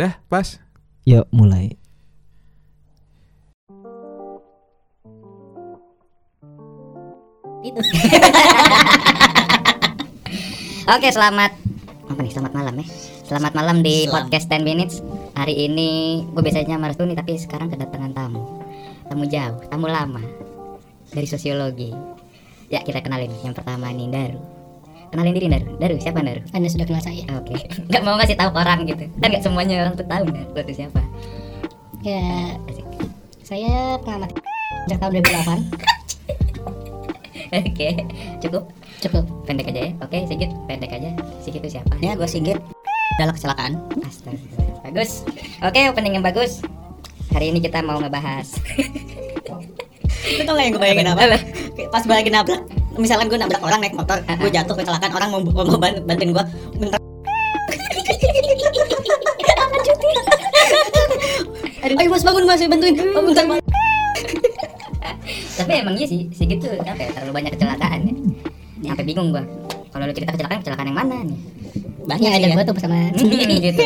Dah, pas. Yuk mulai. itu. Oke selamat. Apa nih? Selamat malam ya? Selamat malam di Selamat. podcast 10 minutes. Hari ini gue biasanya merestui tapi sekarang kedatangan tamu. Tamu jauh tamu lama dari sosiologi. Ya kita kenalin. Yang pertama nih Daru kenalin diri Daru Daru siapa Daru Anda sudah kenal saya. oke nggak mau ngasih tahu orang gitu kan nggak semuanya orang tuh tahu Daru lo tuh siapa Ya, Asik. saya pengamat sejak tahun 2008. oke cukup Cukup. pendek aja ya oke Sigit pendek aja Sigit itu siapa Ya gue Sigit adalah kecelakaan Astaga, bagus. Oke, opening yang bagus. Hari ini kita mau ngebahas. Lu tau gak yang gue bayangin apa? Pas gue lagi nabrak Misalkan gue nabrak orang naik motor Gue jatuh kecelakaan Orang mau, mau ban- bantuin gue Bentar Ayo mas bangun mas bantuin oh, bentar. Tapi emang iya sih, sih gitu apa ya, terlalu banyak kecelakaan ya. Sampai bingung gua. Kalau lu cerita kecelakaan, kecelakaan yang mana nih? Banyak ada ya gua tuh bersama Hmm, gitu.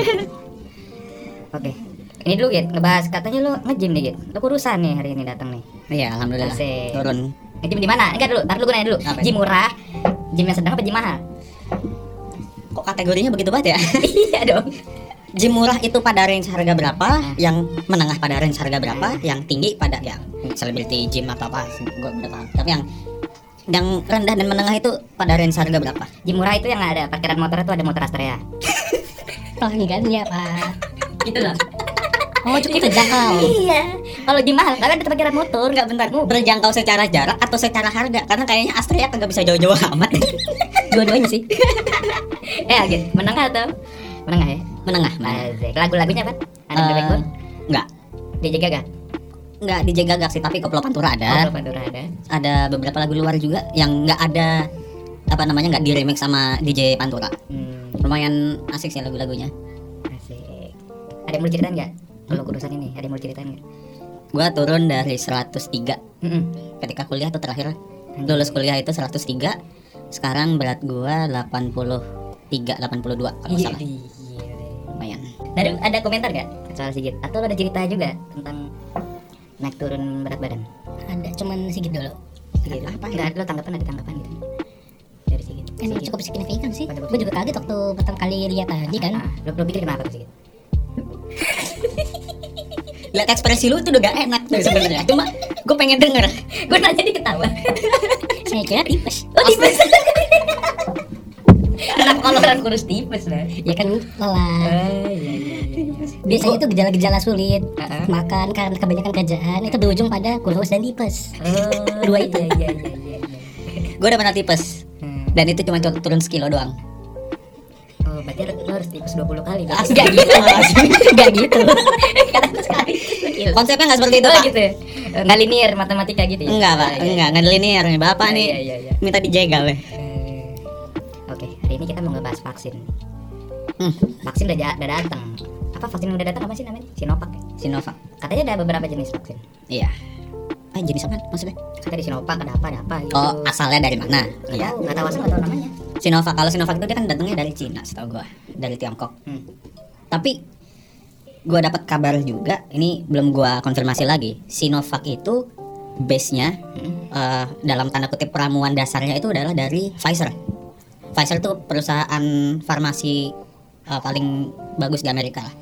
Oke. Ini dulu Git, ngebahas katanya lu nge-gym nih Git. Lu kurusan nih hari ini datang nih. Iya alhamdulillah Asik. Turun Nge-gym di mana? Enggak dulu, tar dulu gue nanya dulu. Apa Gym murah, gym yang sedang apa gym mahal? Kok kategorinya begitu banget ya? iya dong. Gym murah itu pada range harga berapa Yang menengah pada range harga berapa Yang tinggi pada yang Celebrity gym atau apa Gue udah paham Tapi yang yang rendah dan menengah itu pada range harga berapa? Gym murah itu yang ada parkiran motor itu ada motor Astrea. pelanggannya Pak. Gitu loh. Oh cukup terjangkau. Iya. Kalau di mahal kalian ada parkiran motor. Enggak bentar, berjangkau secara jarak atau secara harga? Karena kayaknya Astrea kagak bisa jauh-jauh amat. Dua-duanya sih. eh agak menengah atau menengah ya? Menengah. Asik. Lagu-lagunya apa? Ada Eh, Bebek Gun? Enggak, DJ Gaga? enggak DJ Gagak sih, tapi Koplo Pantura ada. Oh, Pandora ada. Ada beberapa lagu luar juga yang enggak ada apa namanya enggak di remix sama DJ Pantura. Hmm, Lumayan asik sih lagu-lagunya. asik. Ada yang mau ceritain nggak? Kalau kurusan ini, ada yang mau ceritain nggak? Gua turun dari 103 Mm-mm. ketika kuliah tuh terakhir lulus kuliah itu 103. Sekarang berat gua 83 82 kalau Iya, salah. iya. Lumayan. Ada ada komentar nggak soal Sigit? Atau ada cerita juga tentang naik turun berat badan? Ada cuman sedikit dulu. Sigit. Apa? Enggak, lo tanggapan ada tanggapan gitu dari Sigit. Sigit. cukup signifikan sih. Gue juga kaget waktu pertama kali lihat tadi kan. Ah, lo, lo pikir kenapa tuh Sigit? Lihat ekspresi lu itu udah gak enak tuh sebenarnya. Cuma gue pengen denger. Gue nanya dia ketawa. Saya kira tipes. Oh tipes. Kenapa kalau orang kurus tipes lah? Ya kan lelah. Oh iya iya iya. Biasanya itu gejala-gejala sulit. Ah. Makan karena kebanyakan kerjaan itu berujung pada kurus dan tipes. Oh, Dua itu. Iya iya iya iya. Gue udah pernah tipes Hmm. dan itu cuma tur- turun sekilo doang. Berarti lo harus tipes 20 kali. Ah, Gak gitu. Gak gitu. Kata sekali. Gila. Konsepnya nggak seperti itu pak. gitu ya? Eh, Nggak linear matematika gitu ya? Enggak pak, Oh, iya. enggak nggak linear nih bapak Iya, nih iya, iya, iya. minta dijegal ya. Eh, Oke, hari ini kita mau ngebahas vaksin. Hmm. Vaksin udah, udah datang. Apa vaksin yang udah datang apa sih namanya? Sinovac. Sinovac. Katanya ada beberapa jenis vaksin. Iya. Ah jenis apa maksudnya? Katanya di Sinovac ada apa ada apa gitu. Oh asalnya dari mana? Iya. nggak tahu asal tahu namanya. Sinovac. Kalau Sinovac itu dia kan datangnya dari Cina, setahu gua, dari Tiongkok. Hmm. Tapi gua dapat kabar juga, ini belum gua konfirmasi lagi. Sinovac itu base-nya Hmm. eh, dalam tanda kutip ramuan dasarnya itu adalah dari Pfizer. Pfizer itu perusahaan farmasi eh, paling bagus di Amerika lah.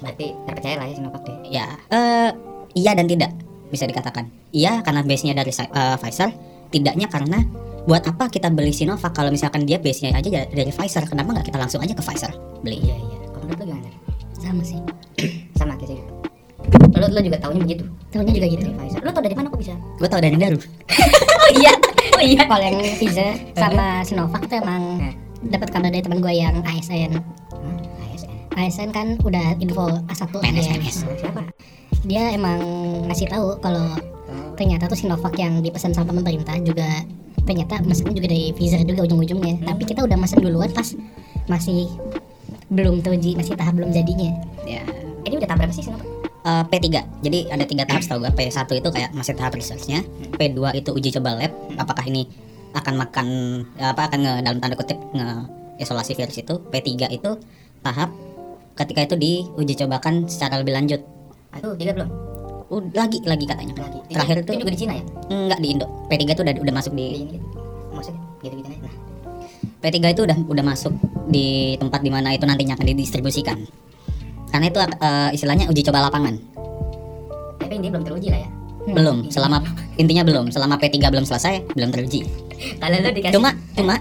Berarti terpercaya lah ya Sinovac deh. Ya, eh, iya dan tidak bisa dikatakan. Iya karena base-nya dari eh, Pfizer, tidaknya karena buat apa kita beli Sinovac kalau misalkan dia base-nya aja dari dari Pfizer, kenapa nggak kita langsung aja ke Pfizer beli? Iya iya. Kalau menurut lo gimana? Sama sih. Sama kayak gitu. Lo lo juga taunya begitu. Tahunya juga gitu. Dari Pfizer. Lo tau dari mana kok bisa? Gue tau dari Daru. oh iya. Oh iya. Kalau yang Pfizer sama Sinovac tuh emang Eh. dapat kabar dari teman gue yang ASN. Hmm, ASN. ASN kan udah info A1 PNS. PNS. Siapa? Dia emang ngasih tahu kalau ternyata tuh Sinovac yang dipesan sama pemerintah juga ternyata mesennya juga dari Pfizer juga ujung-ujungnya. Tapi kita udah mesen duluan pas masih belum teruji, masih tahap belum jadinya. Ya. Ini udah tahap berapa sih Sinovac? Eh, P3. Jadi ada tiga tahap setahu gue. P1 itu kayak masih tahap researchnya. P2 itu uji coba lab. Apakah ini akan makan apa akan nge, dalam tanda kutip nge isolasi virus itu. P3 itu tahap ketika itu diuji cobakan secara lebih lanjut. Aduh, tiga belum. Udah lagi lagi katanya. Lagi. Terakhir itu juga di Cina ya? enggak di Indo. P3 itu udah udah masuk Di di. Maksudnya gitu-gitu. Nah, P3 itu udah udah masuk di tempat di mana itu nantinya akan didistribusikan. Karena itu eh, istilahnya uji coba lapangan. tapi ini belum teruji lah ya. Hmm. Belum, selama intinya belum, selama P3 belum selesai, belum teruji. Kalau lu dikasih Cuma cuma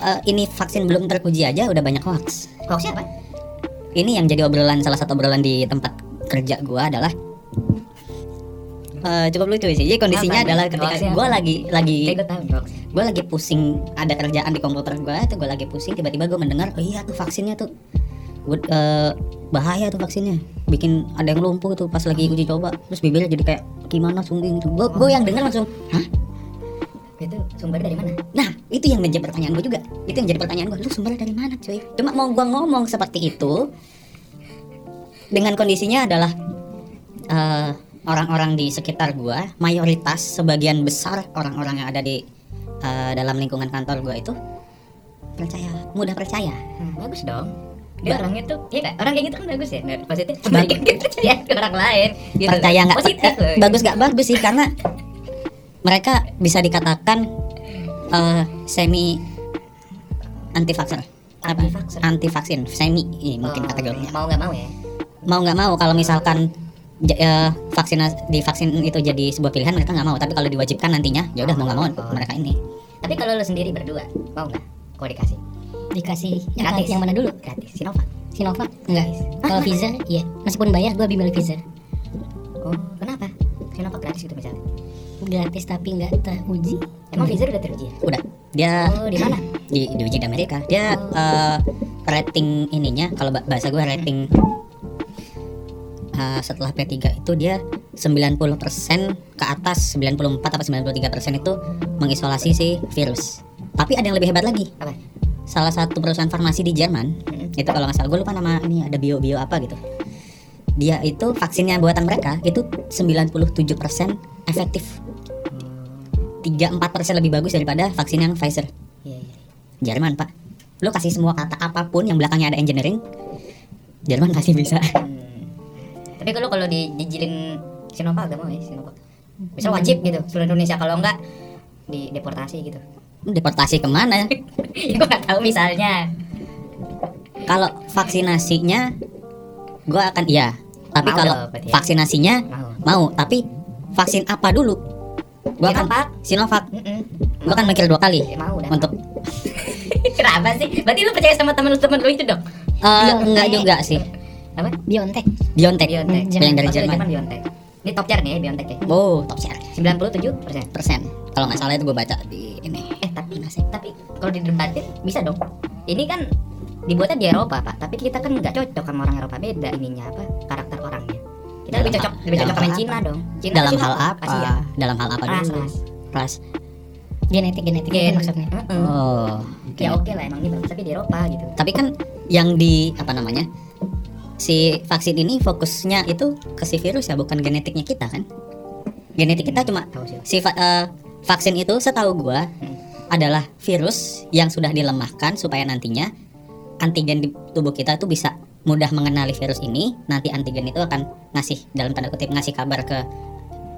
eh, ini vaksin belum teruji aja udah banyak hoax. hoaxnya apa? Ini yang jadi obrolan salah satu obrolan di tempat kerja gua adalah eh, cukup lucu sih. Jadi kondisinya Apa? adalah ketika apa? lagi lagi gue gue lagi pusing ada kerjaan di komputer gue itu gue lagi pusing tiba-tiba gue mendengar oh iya tuh vaksinnya tuh. Gua- eh, bahaya tuh vaksinnya. Bikin ada yang lumpuh tuh pas lagi uji coba. Terus bibirnya jadi kayak gimana sungging gitu. Gue gue yang dengar langsung hah? Itu sumbernya dari mana? nah itu yang menjadi pertanyaan gue juga. Itu yang jadi pertanyaan gue lu sumbernya dari mana cuy? Cuma mau gue ngomong seperti itu dengan kondisinya adalah eh, orang-orang di sekitar gue mayoritas sebagian besar orang-orang yang ada di eh, dalam lingkungan kantor gue itu percaya mudah percaya Hmm, bagus dong. Dia Ba- itu, iya nggak? Orang kayak gitu kan bagus ya, nggak positif. Dia percaya ke orang lain. Gitu. percaya nggak positif eh, loh. bagus nggak bagus sih karena mereka bisa dikatakan eh, semi anti vaksin apa anti vaksin semi ini mungkin Oh, kategorinya Mau nggak mau ya? Mau nggak mau kalau misalkan j- eh, vaksin di vaksin itu jadi sebuah pilihan mereka nggak mau tapi kalau diwajibkan nantinya ya udah mau nggak mau Oh. mereka ini Tapi kalau lu sendiri berdua, mau nggak? Kau dikasih dikasih yang, Gratis. yang mana dulu gratis Sinovac. Sinovac enggak kalau Pfizer iya meskipun bayar gue bimbel Pfizer Oh, kenapa? Sinovac gratis gitu misalnya. gratis tapi nggak teruji Emang Pfizer udah teruji ya? udah dia Oh, di mana? di diuji di Amerika dia eh, rating ininya kalau ba- bahasa gue rating eh, setelah P3 itu dia 90% ke atas 94 atau 93% itu mengisolasi si virus tapi ada yang lebih hebat lagi Apa? salah satu perusahaan farmasi di Jerman Mm-mm. itu kalau nggak salah gue lupa nama ini ada bio bio apa gitu dia itu vaksinnya buatan mereka itu 97% efektif 3-4% lebih bagus daripada vaksin yang Pfizer Iya, iya. Jerman pak Lo kasih semua kata apa pun yang belakangnya ada engineering Jerman pasti bisa Hmm. Tapi kalau kalau di dijilin Sinovac gak mau ya Sinovac. Misal wajib gitu seluruh Indonesia kalau enggak di deportasi gitu. Deportasi ke mana ya gue nggak tahu misalnya. Kalau vaksinasinya Gue akan iya Tapi Mau kalau dong, ya. vaksinasinya Mau. Mau Tapi vaksin apa dulu Gue akan Sinovac. Sinovac Mm-mm. Gue akan mikir dua kali Ya, mau dah. Untuk Kenapa sih? Berarti lu percaya sama temen lu temen lu itu dong? eh, Biontech. Enggak juga sih Apa? Biontech Biontech Biontech. Hmm, Yang dari Oh, Jerman Biontech. Ini top chart nih ya Biontech ya. Oh top share 97 persen. persen Kalau nggak salah itu gue baca di ini Eh tapi tapi kalau didebatin bisa dong. Ini kan dibuatnya di Eropa pak, tapi kita kan nggak cocok sama orang Eropa beda ininya apa karakter orangnya. Kita Dalam lebih cocok lebih cocok sama Cina dong. Cina Dalam hal apa Asia. Dalam hal apa Ras, dulu ras. Ras genetik genetik Gen. maksudnya Heeh. Oh Ya oke lah emang gitu, tapi di Eropa gitu. tapi kan yang di apa namanya si vaksin ini fokusnya itu ke si virus ya bukan genetiknya kita kan genetik kita cuma si va- eh, vaksin itu setahu gua Hmm. adalah virus yang sudah dilemahkan supaya nantinya antigen di tubuh kita itu bisa mudah mengenali virus ini nanti antigen itu akan ngasih dalam tanda kutip ngasih kabar ke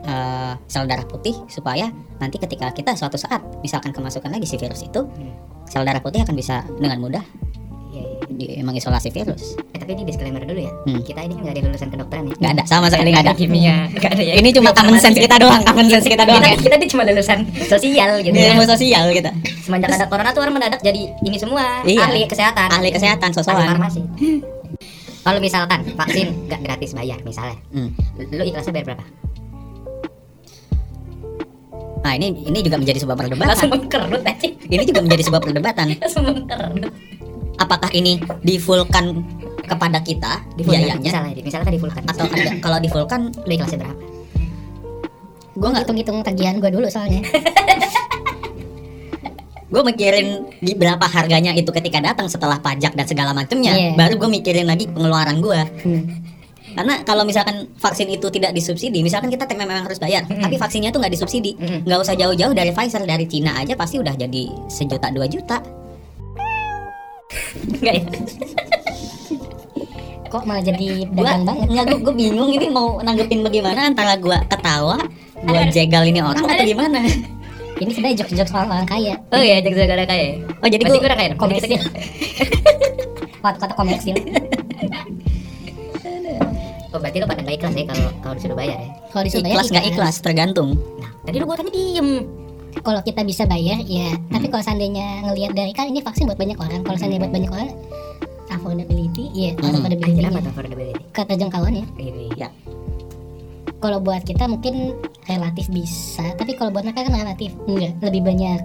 eh, sel darah putih supaya nanti ketika kita suatu saat misalkan kemasukan lagi si virus itu Hmm. sel darah putih akan bisa dengan mudah Iya, iya. di- mengisolasi virus Eh, tapi ini disclaimer dulu ya. Hmm. Kita ini nggak ada lulusan kedokteran ya. nggak ada sama sekali nggak ada kimia, nggak ada ya. ini cuma common sense kita doang common sense kita doang Kita, ya kita ini cuma lulusan sosial gitu ya. ilmu sosial kita Semenjak ada corona tuh orang mendadak jadi ini semua Iya. ahli kesehatan. ahli kesehatan ahli sosokan farmasi. Kalau misalkan vaksin nggak gratis bayar misalnya, Hmm. lu ikhlasnya bayar berapa? nah ini ini juga menjadi sebuah Langsung perdebatan mengkerut aja. ini juga menjadi sebuah perdebatan Langsung mengkerut. Apakah ini di fullkan kepada kita Di full biayanya misalnya, misalnya tadi full kan. atau ada kalau di fullkan lu ikhlasnya berapa? gue ngitung-ngitung tagihan gue dulu soalnya gue mikirin di berapa harganya itu ketika datang setelah pajak dan segala macamnya Iya. baru gue mikirin lagi pengeluaran gue Hmm. karena kalau misalkan vaksin itu tidak disubsidi misalkan kita memang harus bayar Mm-mm. tapi vaksinnya tuh nggak disubsidi Mm-mm. nggak usah jauh-jauh dari Pfizer dari Cina aja pasti udah jadi sejuta dua juta Enggak ya? kok malah jadi dagang banget nggak gua, gua bingung ini mau nanggepin bagaimana antara gua ketawa, gua jegal ini orang atau gimana? ini sebenarnya jokes-jokes orang orang kaya Oh iya, jaga jaga kaya. Oh jadi gue udah kaya komersil Kita- kata-kata komersil Oh berarti lu pada nggak ikhlas ya kalau kalau disuruh bayar ya. kalau disuruh bayar ikhlas nggak ikhlas tergantung. Nah, tadi lu gua tanya diem. Kalau kita bisa bayar ya tapi kalau seandainya ngelihat dari kan ini vaksin buat banyak orang kalau seandainya buat banyak orang affordability ya Hmm. affordability Kenapa tuh affordability? keterjangkauannya. Ya. kalau buat kita mungkin relatif bisa tapi kalau buat mereka kan relatif enggak lebih banyak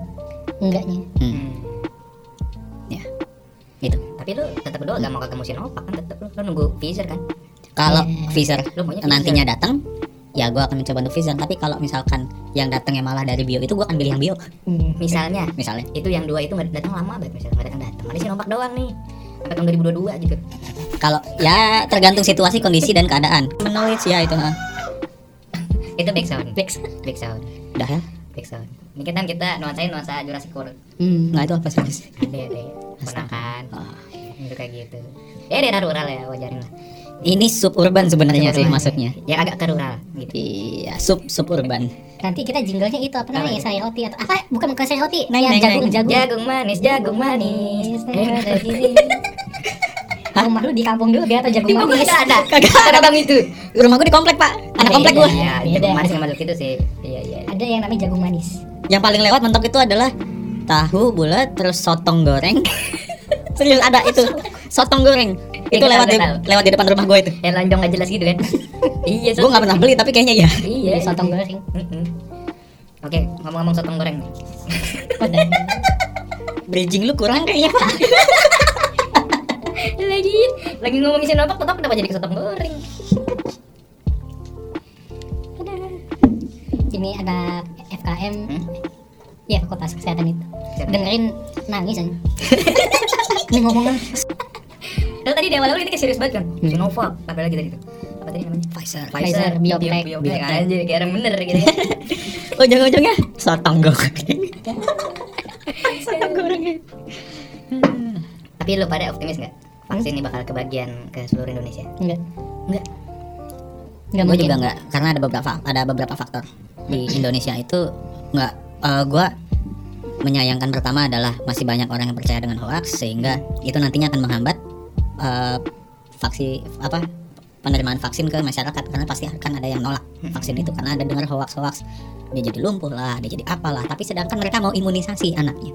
enggaknya Hmm. Hmm. Gitu. Tapi lu tetap berdua gak mau ketemu Sinovac kan tetap lu, lu nunggu Pfizer kan? Kalau. Pfizer Lu maunya Pfizer. nantinya datang, ya gua akan mencoba untuk Pfizer. Tapi kalau misalkan yang datangnya malah dari bio itu gua akan pilih yang bio, misalnya misalnya. itu yang dua itu nggak datang lama banget misalnya nggak datang datang. Ada Sinovac doang nih. Sampai tahun 2022 gitu. Kalau ya tergantung situasi, kondisi dan keadaan. Menulis ya itu. ha. Itu back sound. Back Back sound. Udah ya? Back sound. Ini kan kita nuansain nuansa Jurassic World. Hmm. Nggak itu apa sih? Ada ada ya. Ponakan. Ah. Itu kayak gitu. Ya daerah rural ya wajarin lah. Ini suburban sebenarnya sih maksudnya. Yang agak ke rural gitu. Iya, sub suburban. nanti kita jinglenya itu apa namanya Apa? sayur roti atau apa bukan bukan sayur roti Neng, yang neng, jagung neng. jagung Jagung manis, jagung manis. rumah lu di kampung dulu biar atau jagung manis nggak ada. Kagak ada bang itu. Rumah gua di komplek, Pak. Anak komplek gua. Iya, Beda. jagung manis nggak masuk itu sih. Iya iya. ada yang namanya jagung manis Yang paling lewat mentok itu adalah tahu bulat terus sotong goreng. Serius ada itu. Sotong goreng. Itu lewat di, lewat di depan rumah gua itu. Yang lonjong nggak jelas gitu kan? iya. Gua nggak pernah beli tapi kayaknya ya. Iya. Beli sotong goreng. Oke, ngomong-ngomong sotong goreng. Bridging lu kurang kayaknya, Pak. lagi lagi ngomongin Sinovac, tetap kenapa jadi ke sotong goreng? ini ada FKM Hmm? ya fakultas kesehatan itu Siapa? dengerin nangis aja ini ngomongnya Kalau tadi di awal-awal ini kayak serius banget kan? Sinovac, apa lagi tadi itu? Apa tadi namanya? Pfizer. Pfizer, Biotech. Bio- Biotech aja kayak orang bener gitu. Ujung-ujungnya sotong goreng. sotong goreng. Tapi lu pada optimis nggak? Vaksin ini bakal kebagian ke seluruh Indonesia? enggak Enggak. enggak Gue juga nggak, karena ada beberapa ada beberapa faktor di Indonesia itu nggak. eh, gua menyayangkan pertama adalah masih banyak orang yang percaya dengan hoax sehingga itu nantinya akan menghambat eh, vaksin apa penerimaan vaksin ke masyarakat karena pasti akan ada yang nolak vaksin itu karena ada dengar hoax hoax. Dia jadi lumpuh lah dia jadi apalah tapi sedangkan mereka mau imunisasi anaknya.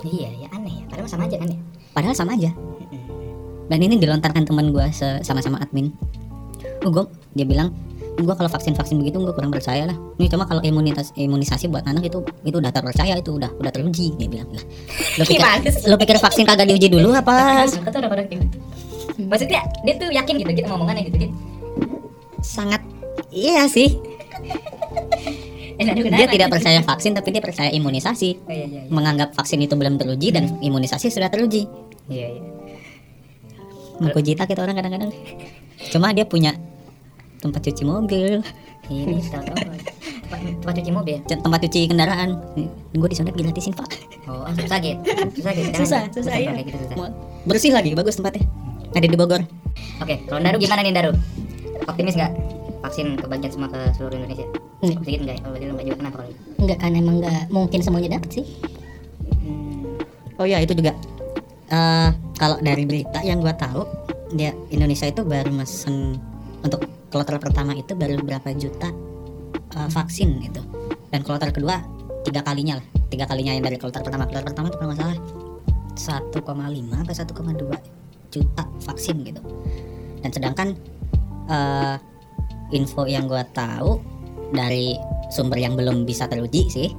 Iya, ya aneh ya. Padahal sama aja kan ya. padahal sama aja. Dan ini dilontarkan teman gue sama-sama admin. Gua, dia bilang gue kalau vaksin vaksin begitu gue kurang percaya lah. Ini cuma kalau imunitas imunisasi buat anak itu itu udah terpercaya itu udah udah teruji dia bilang lah. Lo pikir lo pikir vaksin kagak diuji dulu apa? Tuh udah pada gitu. Maksudnya dia tuh yakin gitu, kita ngomongannya gitu gitu. sangat iya sih. Dia tidak percaya vaksin tapi dia percaya imunisasi. Oh, iya, iya, iya. menganggap vaksin itu belum teruji dan imunisasi sudah teruji. Iya, iya. mengkujita kita orang kadang-kadang. Cuma dia punya tempat cuci mobil Ini tahu-tahu tempat, tempat cuci mobil. tempat cuci kendaraan gue disontek gratisin pak Oh, ah, susah gitu. Susah gitu. Susah, susah, iya. kayak gitu susah. Bersih lagi bagus tempatnya ada di Bogor Oke, kalau Daru gimana nih Daru? Optimis nggak vaksin kebagian semua ke seluruh Indonesia? Enggak. Sedikit enggak ya? Kalau lu nggak juga kenapa kalau? enggak kan emang enggak mungkin semuanya dapat sih oh ya itu juga Eh kalau dari berita yang gua tahu dia Indonesia itu baru mesen untuk kloter pertama itu baru berapa juta eh, vaksin gitu. Dan kloter kedua tiga kalinya lah. Tiga kalinya yang dari kloter pertama. Kloter pertama itu kalau nggak salah 1,5 atau 1,2 juta vaksin gitu. Dan sedangkan eh, info yang gua tahu dari sumber yang belum bisa teruji sih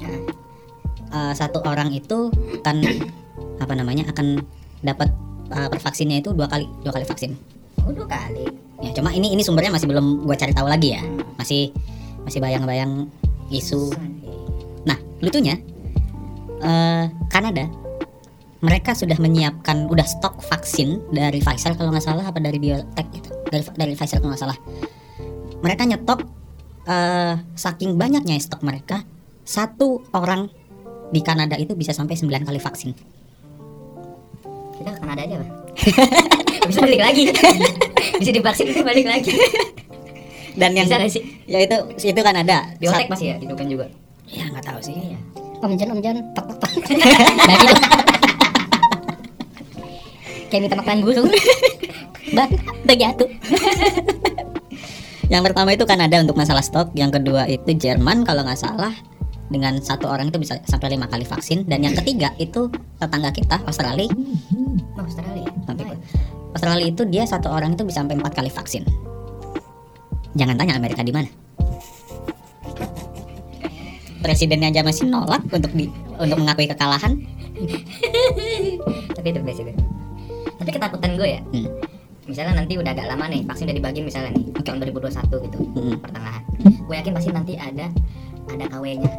eh, satu orang itu akan apa namanya akan dapat per vaksinnya itu dua kali dua kali vaksin. Oh, dua kali. Ya cuma ini ini sumbernya masih belum gua cari tahu lagi ya. Masih masih bayang-bayang isu. Nah lucunya eh Kanada mereka sudah menyiapkan udah stok vaksin dari Pfizer kalau nggak salah apa dari biotech gitu. Dari dari Pfizer kalau nggak salah. Mereka nyetok eh saking banyaknya stok mereka satu orang di Kanada itu bisa sampai 9 kali vaksin. Kita ke Kanada aja, Pak. Bisa balik lagi. bisa divaksin itu balik lagi. Dan yang bisa sih? ya itu itu kan ada. Biotek Sat- masih ya itu kan juga. Ya nggak tahu sih. Iya. Om Jan, Om Jan, tok tok tok. Bagi dong. Kayak minta makan burung. Bang, bagi atuh. yang pertama itu Kanada untuk masalah stok. Yang kedua itu Jerman kalau nggak salah dengan satu orang itu bisa sampai lima kali vaksin. Dan yang ketiga itu tetangga kita Australia. Oh, Australia. Lumayan. Australia itu dia satu orang itu bisa sampai empat kali vaksin. Jangan tanya Amerika di mana. Presidennya aja masih nolak untuk di untuk mengakui kekalahan. Tapi itu itu tapi ketakutan gue ya. Hmm. misalnya nanti udah agak lama nih vaksin udah dibagi misalnya nih tahun 2021 gitu Hmm. pertengahan. Gue yakin pasti nanti ada ada KW-nya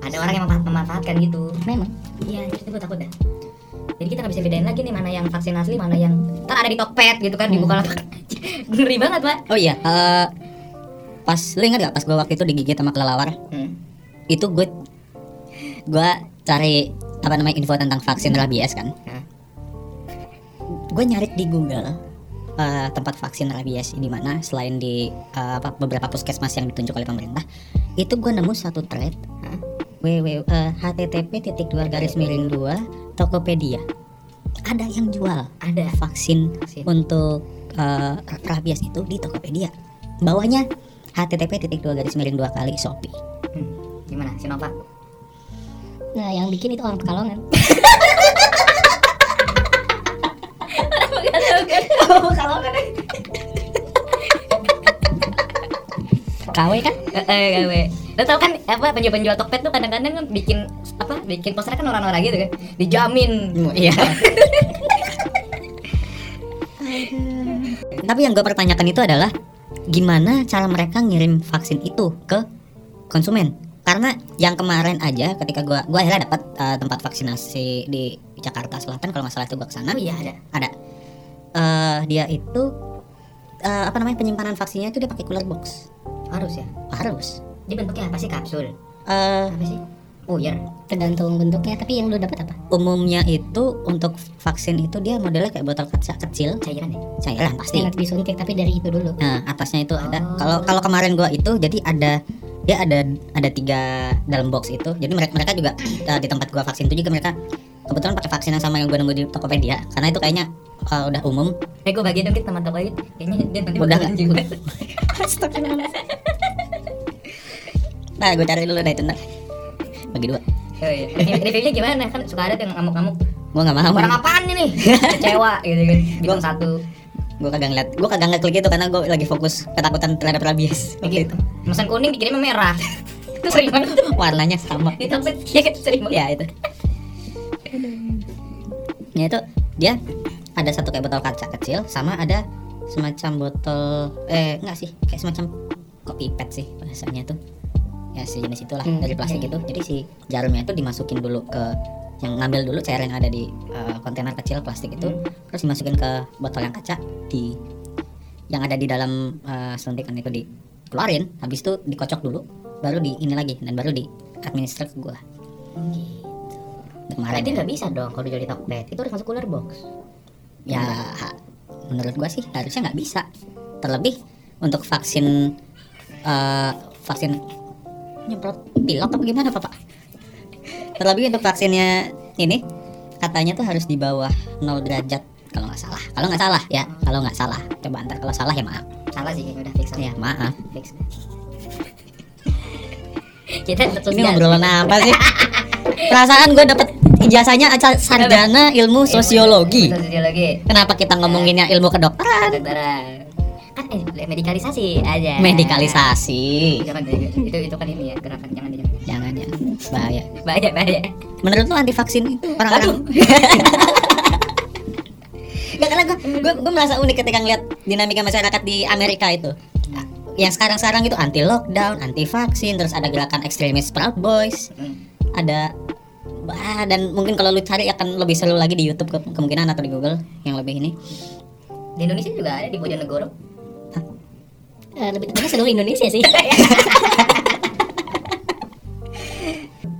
ada orang yang memanfa- memanfaatkan gitu. Memang. iya itu gue takut dah jadi kita nggak bisa bedain lagi nih mana yang vaksin asli mana yang ntar ada di Tokped gitu kan Hmm. Bukalapak ngeri banget pak oh iya eh, pas lu ingat gak pas gue waktu itu digigit sama kelelawar hmm. itu gue gue cari apa namanya info tentang vaksin rabies kan Hah? gue nyari di Google eh, tempat vaksin rabies di mana selain di apa beberapa puskesmas yang ditunjuk oleh pemerintah itu gue nemu satu thread Hah? www eh, http titik dua garis miring dua tokopedia? Ada yang jual. Ada vaksin Vaksin. untuk eh, rabies itu di tokopedia. Bawahnya http titik dua garis miring dua kali shopee. Hmm. gimana? Sinovac Nah, yang bikin itu orang Pekalongan. KW kan? eh eh, gawe lo tau kan apa penjual-penjual Tokped tuh kadang-kadang kan bikin apa bikin poster kan orang-orang gitu kan? Dijamin. Iya. Tapi yang gue pertanyakan itu adalah gimana cara mereka ngirim vaksin itu ke konsumen? Karena yang kemarin aja ketika gua gua akhirnya dapat eh, tempat vaksinasi di Jakarta Selatan kalau nggak salah itu gua ke sana oh iya ada. Ada. Eh, dia itu eh, apa namanya penyimpanan vaksinnya itu dia pakai cooler box harus ya harus dia bentuknya apa sih kapsul Eh, apa sih puyer Tergantung bentuknya, tapi yang lu dapat apa? umumnya itu untuk vaksin itu dia modelnya kayak botol kaca kecil cairan ya cairan pasti Yang disuntik tapi dari itu dulu. Nah, atasnya itu ada. Oh. Kalau kalau kemarin gua itu jadi ada dia ada ada tiga dalam box itu. Jadi mereka mereka juga eh, di tempat gua vaksin itu juga mereka kebetulan pakai vaksin yang sama yang gua nemu di Tokopedia karena itu kayaknya eh, udah umum. eh gue bagi dong kita teman toko itu kayaknya dia nanti Udah nggak? juga Nah, gua cari dulu deh itu ntar. Bagi dua. oh, iya. Review- reviewnya gimana kan suka ada yang ngamuk-ngamuk Gua nggak mau. barang apaan ini kecewa gitu kan bintang satu Gua kagak ngeliat. Gua kagak ngeklik itu karena gua lagi fokus ketakutan terhadap rabies. Gitu pesan kuning dikirim merah itu sering banget itu. Warnanya sama. Tokped ya sering banget ya itu. Ya itu dia ada satu kayak botol kaca kecil sama ada semacam botol eh enggak sih kayak semacam kopi pet sih bahasanya tuh. Ya sejenis itulah Hmm, dari plastik iya, itu. Jadi si jarumnya itu dimasukin dulu ke yang ngambil dulu cairan yang ada di eh, kontainer kecil plastik itu Hmm. terus dimasukin ke botol yang kaca di yang ada di dalam eh, suntikan itu dikeluarin habis itu dikocok dulu baru di ini lagi dan baru di administer ke gua. Kemarin Berarti nggak bisa dong kalau dijual di Tokped itu harus masuk cooler box ya menurut gua sih harusnya nggak bisa. Terlebih untuk vaksin eh, vaksin nyemprot pilok apa gimana pak terlebih untuk vaksinnya ini katanya tuh harus di bawah 0 derajat kalau nggak salah. Kalau nggak salah ya. Kalau nggak salah. Coba antar kalau salah ya maaf. Salah sih udah fix ya maaf. Fix. Kita ini ngobrolan apa sih perasaan gue dapet ijazahnya sarjana ilmu sosiologi. Sosiologi. Kenapa kita ngomonginnya ilmu kedokteran? Kedokteran. Kan eh, medikalisasi aja. Medikalisasi. Jangan itu itu kan ini ya gerakan jangan jangan jangan ya bahaya. Bahaya bahaya. Menurut lo anti vaksin itu orang-orang? Gak karena gue, gue, gue merasa unik ketika ngeliat dinamika masyarakat di Amerika itu. Yang sekarang-sekarang itu anti lockdown, anti vaksin Terus ada gerakan ekstremis Proud Boys. Hmm. Ada Wah, dan mungkin kalau lu cari akan lebih seru lagi di YouTube ke- kemungkinan atau di Google yang lebih ini. di Indonesia juga ada di Bojonegoro. Eh, lebih tepatnya seluruh Indonesia sih.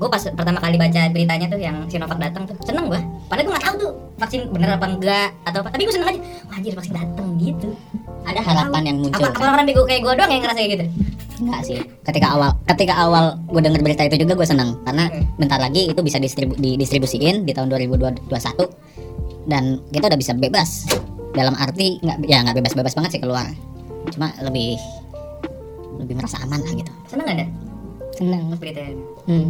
gue pas pertama kali baca beritanya tuh yang Sinovac datang tuh seneng gue padahal gue nggak tahu tuh vaksin bener apa enggak atau apa. Tapi gue seneng aja. Wah anjir vaksin dateng gitu. Ada harapan yang muncul apa, apa orang bego kayak gue doang yang ngerasa kayak gitu Enggak sih. Ketika awal ketika awal gue denger berita itu juga gue senang karena Hmm. bentar lagi itu bisa distribu, didistribusiin di tahun 2021 dan kita udah bisa bebas. Dalam arti nggak ya nggak bebas-bebas banget sih keluar. Cuma lebih lebih merasa aman lah gitu. seneng gak ada? Seneng. Berita hmm.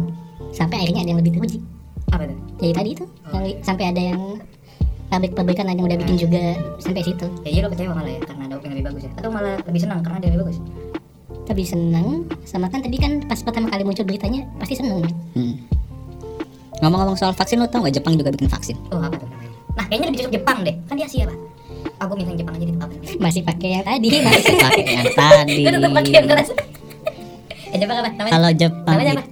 sampai akhirnya ada yang lebih teruji apa tuh? Jadi tadi itu yang sampai ada yang pabrik-pabrikan ada yang udah bikin juga. Sampai situ. Ya iya lo kecewa malah ya karena ada opini lebih bagus ya. Atau malah lebih senang karena ada yang lebih bagus tapi seneng. Sama kan tadi kan pas pertama kali muncul beritanya pasti seneng. Hmm. Ngomong-ngomong soal vaksin lo tau nggak Jepang juga bikin vaksin? oh apa tuh? Nah kayaknya lebih cocok Jepang deh. Kan di Asia pak. Aku minta yang Jepang aja di apa masih pakai yang tadi. Pakai yang tadi. tetap pakai yang keras eh Jepang apa? Namanya? Kalau Jepang Namanya apa?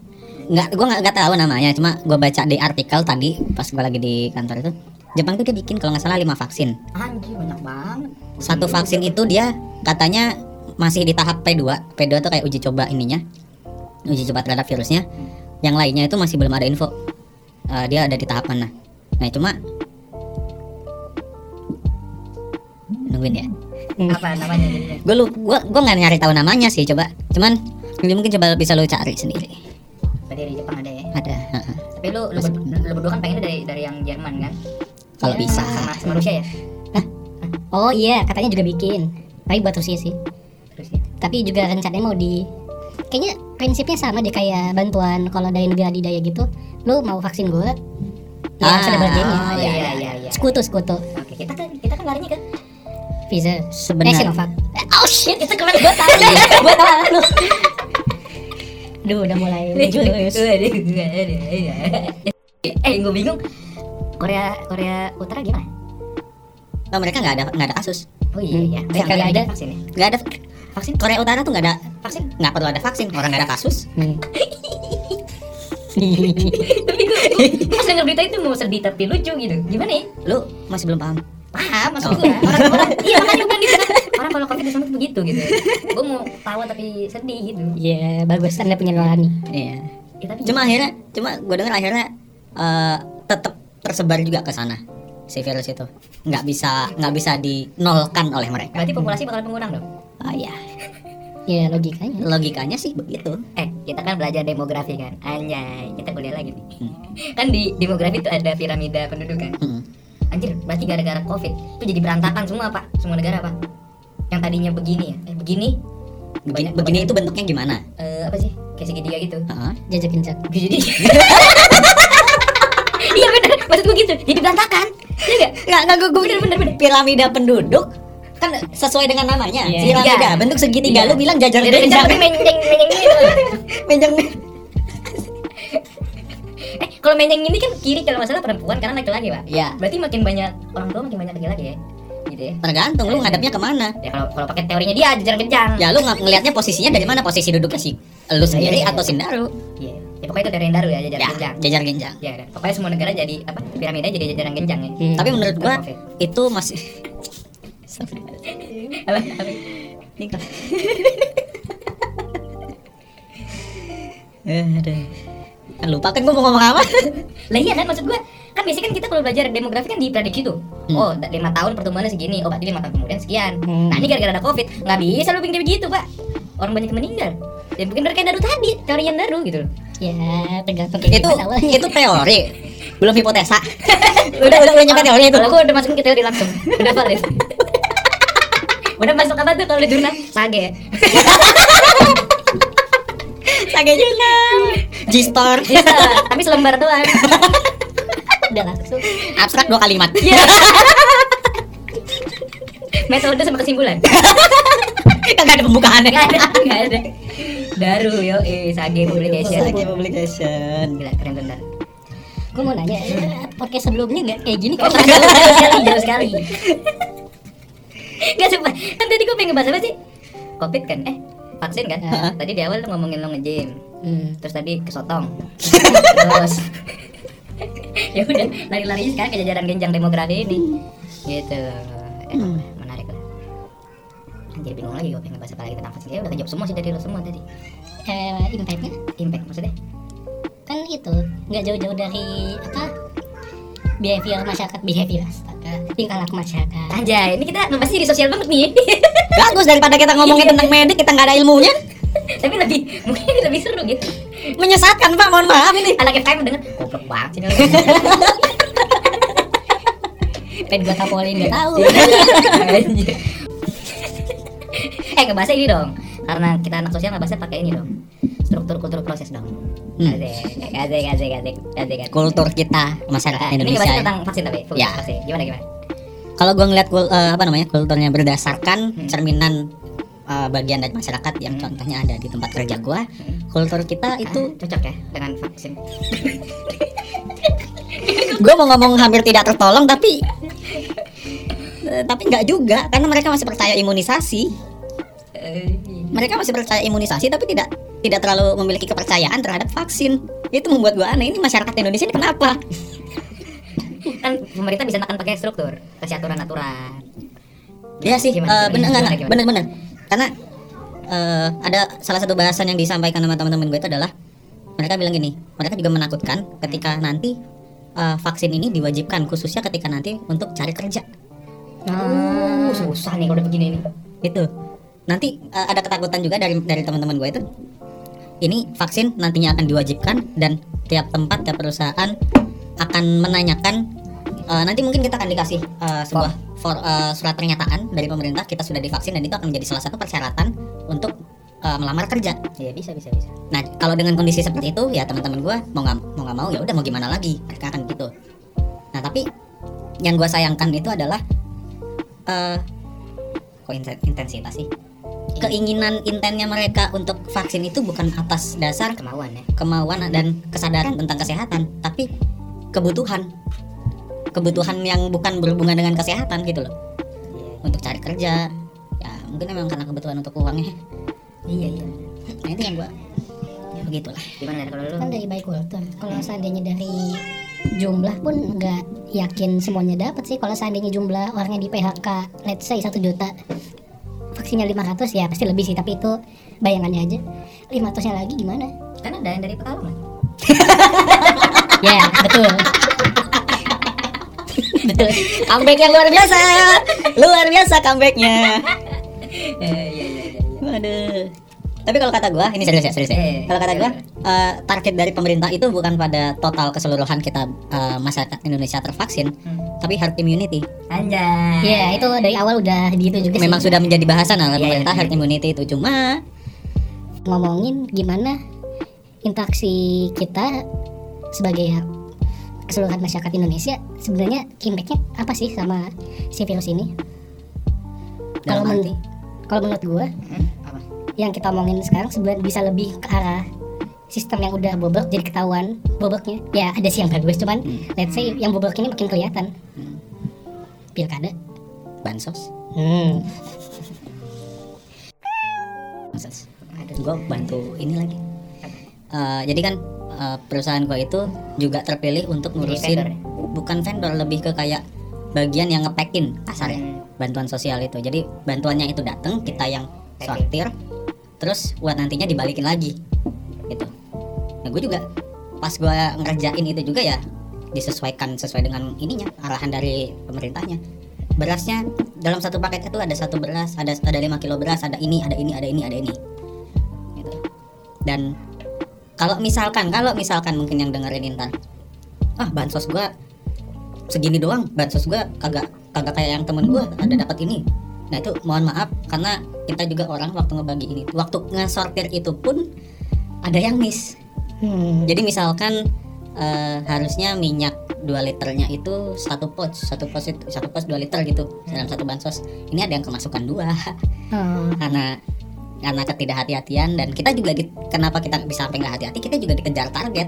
nggak gue nggak nggak tahu namanya. Cuma gue baca di artikel tadi pas gue lagi di kantor itu. Jepang tuh dia bikin kalau nggak salah lima vaksin. Anjir banyak banget. Satu vaksin itu dia katanya masih di tahap P2 P2 tuh kayak uji coba ininya. Uji coba terhadap virusnya. Yang lainnya itu masih belum ada info. Eh, dia ada di tahap mana. Nah cuma nungguin ya. Apa namanya gue lu gue gue nggak nyari tahu namanya sih coba. Cuman ini mungkin coba bisa lu cari sendiri. Berarti di Jepang ada ya? Ada tapi lu lu, ber- lu berdua kan pengennya dari dari yang Jerman kan? Kalau Ya, bisa. sama sama Rusia ya oh iya katanya juga bikin. Tapi buat Rusia sih tapi juga rencananya mau di kayaknya prinsipnya sama deh kayak bantuan kalau dari negara adidaya gitu. Lu mau vaksin gue ya Ah, ada bagiannya oh iya iya iya. Iya sekutu sekutu. Oke kita kan kita kan larinya kan Pfizer eh sebenarnya Sinovac. Oh shit. Itu keren gue tahu. Gue tahu. Lu Duh udah mulai jurus eh gue bingung. Korea Korea Utara gimana? Oh, mereka nggak ada nggak ada kasus. Oh iya iya. Hmm. Kagak ada. vaksin ya nggak ada vaksin? Korea Utara tuh nggak ada vaksin. Nggak perlu ada vaksin. Orang nggak ada kasus. Hmm. tapi gue gue pas denger berita itu mau sedih tapi lucu gitu. Gimana ya? Lu masih belum paham? Paham maksud Oh. gue orang orang iya makanya gue bilang gitu kan. Orang kalau covid di sana tuh begitu gitu. Gue mau tawa tapi sedih gitu. Ya bagus. Anda punya nurani. Iya. Ya, tapi cuma akhirnya cuma gue dengar akhirnya eh tetap tersebar juga ke sana si virus itu. Nggak bisa nggak bisa dinolkan oleh mereka. Berarti populasi bakal mengurang dong oh iya. Ya logikanya. Logikanya sih begitu. Eh kita kan belajar demografi kan? Anjay kita kuliah lagi nih. Hmm. kan di demografi itu ada piramida penduduk kan Hmm. anjir berarti gara-gara covid itu jadi berantakan semua pak. Semua negara pak. Yang tadinya begini ya eh begini begini, Banyak- begini itu bentuknya gimana? Eh, apa sih? Kayak segitiga gitu. Heeh. Jajak jadi iya bener. Maksud gue gitu jadi berantakan. Iya gak nggak nggak gue bener bener bener. Piramida penduduk kan sesuai dengan namanya Iya. piramida Tiga. bentuk segitiga Iya. lu bilang jajar genjang tapi menjeng menjeng menjang eh kalau menjeng ini kan kiri kalau masalah perempuan karena laki-laki pak. Ya berarti makin banyak orang tua makin banyak laki-laki ya? Gitu ya. Tergantung lu ngadepnya ke mana? Ya kalau kalau pakai teorinya dia jajar kencang ya lu ng- ngelihatnya posisinya dari mana? Posisi duduknya sih? Lu sendiri Iya, iya, atau iya. Sindaru iya. Ya pokoknya itu teori yang baru ya jajar ya kencang jajar genjang. Ya kan? pokoknya semua negara jadi apa piramida jadi jajaran kencang ya. Hmm. tapi menurut gua Covid. itu masih apa? Nikah. Aduh. Kan lupa kan gua mau ngomong apa? lah iya kan maksud gua kan biasanya kan kita kalau belajar demografi kan diprediksi tuh Hmm. oh lima tahun pertumbuhannya segini oh berarti lima tahun kemudian sekian Hmm. nah ini gara-gara ada covid nggak bisa lu bikin begitu pak orang banyak meninggal ya mungkin mereka yang daru tadi teori yang daru gitu loh Ya tergantung kayak itu gimana itu teori. Belum hipotesa. udah udah udah nyampe teori itu. gua udah masukin ke teori langsung udah valid udah masuk apa tuh kalau di jurnal sage Sage jurnal. G-Store. bisa tapi selembar doang udah langsung Abstrak dua kalimat. metode sama kesimpulan Kagak ada pembukaannya. nggak ada nggak ada daru yo eh sage publication Sage publication. gila keren bener gue mau nanya eh, podcast sebelumnya nggak kayak gini Oh, kok jauh sekali, jauh sekali. Gak coba, kan tadi gue pengen bahas apa sih? Covid kan, eh vaksin kan? Heeh. Tadi di awal lu ngomongin lo nge-gym, Hmm. terus tadi kesotong, terus ya udah lari-lari sekarang ke jajaran genjang demografi ini, gitu. Emang menarik lah. Anjir bingung lagi gue pengen bahas apa lagi tentang vaksin. Ya udah kejawab semua sih dari lo semua tadi. eh, impactnya Impact maksudnya? kan itu nggak jauh-jauh dari apa behavior masyarakat behavior astaga tingkah laku masyarakat Anjay, ini kita ngebahasnya di sosial banget nih. Bagus daripada kita ngomongin tentang medik kita nggak ada ilmunya. Tapi lebih mungkin lebih seru gitu. Menyesatkan Pak, mohon maaf ini. Anak FKM denger goblok banget sih. pengen gua tapolin nggak tahu Anjir. eh ngebahasnya ini dong karena kita anak sosial ngebahasnya pakai ini dong struktur kultur proses dong Hmm. asik asik asik asik asik asik Kultur kita masyarakat Nah, ini Indonesia. ya. tentang vaksin tapi fokus Ya. vaksin gimana gimana Kalau gua ngeliat kul- eh, apa namanya kulturnya berdasarkan Hmm. cerminan eh, bagian dari masyarakat yang Hmm. contohnya ada di tempat kerja gua, Hmm. kultur kita itu Ah, cocok ya dengan vaksin gue mau ngomong hampir tidak tertolong tapi eh, tapi nggak juga karena mereka masih percaya imunisasi mereka masih percaya imunisasi tapi tidak tidak terlalu memiliki kepercayaan terhadap vaksin. Itu membuat gue aneh ini masyarakat Indonesia ini kenapa? Kan pemerintah bisa nekan pakai struktur kasih aturan aturan Iya sih Gimana, eh, bener gimana, bener bener. Karena eh, ada salah satu bahasan yang disampaikan sama teman-teman gue itu adalah mereka bilang gini mereka juga menakutkan ketika nanti eh, vaksin ini diwajibkan khususnya ketika nanti untuk cari kerja. Uh, susah nih kalau udah begini nih. Itu. Nanti uh, ada ketakutan juga dari dari teman-teman gue itu ini vaksin nantinya akan diwajibkan dan tiap tempat tiap perusahaan akan menanyakan uh, nanti mungkin kita akan dikasih uh, sebuah for, uh, surat pernyataan dari pemerintah kita sudah divaksin dan itu akan menjadi salah satu persyaratan untuk uh, melamar kerja. Ya bisa bisa bisa. Nah kalau dengan kondisi seperti itu ya teman-teman gue mau nggak mau nggak mau ya udah mau gimana lagi? Mereka akan gitu. Nah tapi yang gue sayangkan itu adalah eh kok inten- intensitas sih keinginan intennya mereka untuk vaksin itu bukan atas dasar kemauan ya. kemauan dan kesadaran tentang kesehatan tapi kebutuhan. Kebutuhan yang bukan berhubungan dengan kesehatan gitu loh. Untuk cari kerja. Ya mungkin memang karena kebutuhan untuk uangnya. Iya iya. Nah itu yang gua ya begitulah. Gimana kalau lu? Kan dari baik kultur kalau seandainya dari jumlah pun nggak yakin semuanya dapat sih. Kalau seandainya jumlah orangnya di PHK let's say satu juta vaksinnya 500 ya pasti lebih sih tapi itu bayangannya aja. 500 nya lagi gimana? Kan ada yang dari Pekalongan. Ya betul. Betul. Comeback yang luar biasa. Luar biasa comebacknya. Iya iya iya waduh tapi kalau kata gua ini serius ya serius ya. Eh, kalau kata gua eh. eh, target dari pemerintah itu bukan pada total keseluruhan kita eh, masyarakat Indonesia tervaksin Hmm. tapi herd immunity. Anjay. Ya itu dari awal udah gitu juga memang sih sudah menjadi bahasan oleh Iya, pemerintah iya. herd immunity itu. Cuma ngomongin gimana interaksi kita sebagai keseluruhan masyarakat Indonesia sebenarnya impactnya apa sih sama si virus ini? Kalau men- kalau menurut gua Hmm, yang kita omongin sekarang sebenarnya bisa lebih ke arah sistem yang udah bobrok jadi ketahuan bobroknya ya ada sih yang bagus cuman let's say yang bobrok ini makin kelihatan. Hmm. pilkada. Bansos. Hmm. bansos. Gue bantu ini lagi. Eh, jadi kan eh, perusahaan gue itu juga terpilih untuk ngurusin vendor ya? bukan vendor lebih ke kayak bagian yang ngepacking kasar ya Hmm. bantuan sosial itu. Jadi bantuannya itu datang kita yang sortir terus buat nantinya dibalikin lagi gitu. Nah gue juga pas gue ngerjain itu juga ya disesuaikan sesuai dengan ininya arahan dari pemerintahnya. Berasnya dalam satu paket itu ada satu beras ada ada 5 kilo beras ada ini ada ini ada ini ada ini gitu. dan kalau misalkan kalau misalkan mungkin yang dengerin ntar ah bansos gua segini doang bansos gua kagak kagak kayak yang temen gua ada dapat ini nah itu mohon maaf karena kita juga orang waktu ngebagi ini waktu ngesortir itu pun ada yang miss. Hmm. jadi misalkan eh, harusnya minyak 2 liternya itu satu pouch satu pouch itu satu pouch 2 liter gitu dalam satu bansos ini ada yang kemasukan dua. Oh. karena karena ketidakhati-hatian dan kita juga di- kenapa kita bisa sampai nggak hati-hati? Kita juga dikejar target.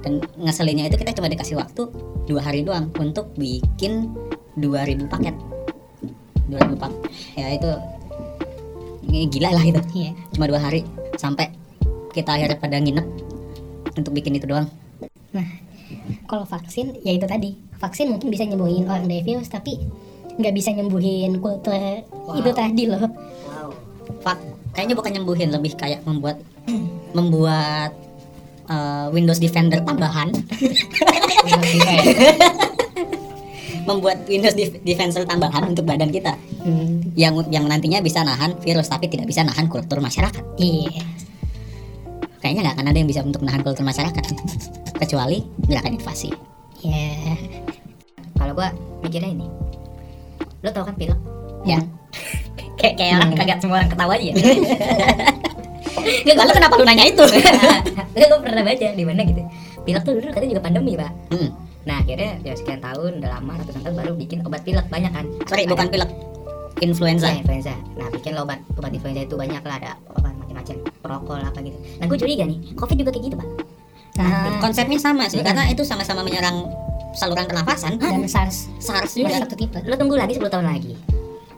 Dan ngeselinnya itu kita cuma dikasih waktu dua hari doang untuk bikin 2000 paket 2000 paket ya itu ini gila lah itu. Iya. cuma dua hari sampai kita akhirnya pada nginep untuk bikin itu doang. Kalau vaksin ya itu tadi. Vaksin mungkin bisa nyembuhin orang dari virus tapi nggak bisa nyembuhin kultur itu tadi loh. wow. Fak, kayaknya bukan nyembuhin lebih kayak membuat membuat eh, Windows Defender tambahan membuat Windows Def- Defender tambahan untuk badan kita Hmm, yang yang nantinya bisa nahan virus tapi tidak bisa nahan kultur masyarakat iya kayaknya nggak akan ada yang bisa untuk nahan kultur masyarakat kecuali gerakan invasi ya Kalau gua mikirnya ini. Lo tau kan pilek? ya Kayak kayak orang Hmm. kagak semua orang ketawa aja. lalu kenapa lu nanya itu gue pernah baca di mana gitu. Pilek tuh dulu katanya juga pandemi, Pak. Hmm, Nah, akhirnya ya sekian tahun, udah lama ratusan tahun baru bikin obat pilek banyak kan. sorry Ada- bukan pilek influenza Ya, influenza. Nah, bikin lo obat obat influenza itu banyak lah ada apa macam-macam prokol apa gitu. Nah, gue curiga nih, covid juga kayak gitu, Pak. Ah, konsepnya sama sih karena itu sama-sama menyerang saluran pernafasan dan SARS SARS Iya. juga satu tipe Lo tunggu lagi 10 tahun lagi.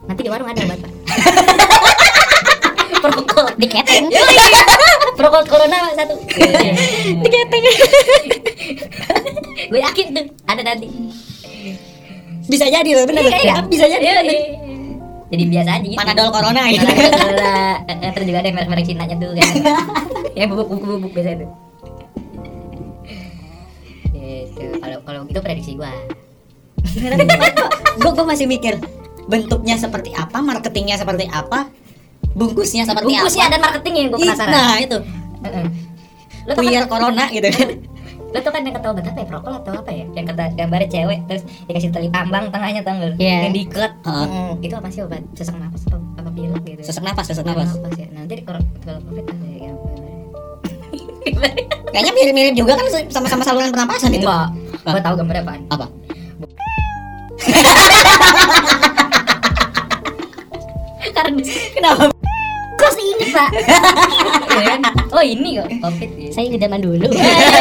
Nanti di warung ada obat, Pak. prokol diketeng prokol corona satu. Diketeng. gue yakin tuh ada nanti. bisa jadi loh bener Iya, iya. bisa jadi Iya, iya. Jadi biasa aja gitu. Panadol corona gitu terus juga ada merek-merek Cina-nya tuh kan. yang bubuk-bubuk biasa itu. Gitu. Kalau kalau itu prediksi gua. gue gue masih mikir bentuknya seperti apa marketingnya seperti apa bungkusnya seperti Bungkusnya apa dan marketingnya Ih, penasaran. nah itu. Lo queer kan, corona gitu kan lo tau kan yang kata obat apa ya? Prokol atau apa ya? Yang kata gambarnya cewek terus dikasih tali tambang tengahnya tau lo? Iya. Yang diikat. Heeh. Hmm, itu apa sih obat sesak napas apa, apa pilek gitu? sesak napas sesak Sesak napas napas ya. Nah, jadi kalau kalau covid apa ya? Kayaknya mirip-mirip juga kan sama-sama saluran pernapasan itu Enggak. Ah. Gua tahu gambarnya apaan. apa Karena kenapa kan? oh ini kok covid. ya. saya zaman dulu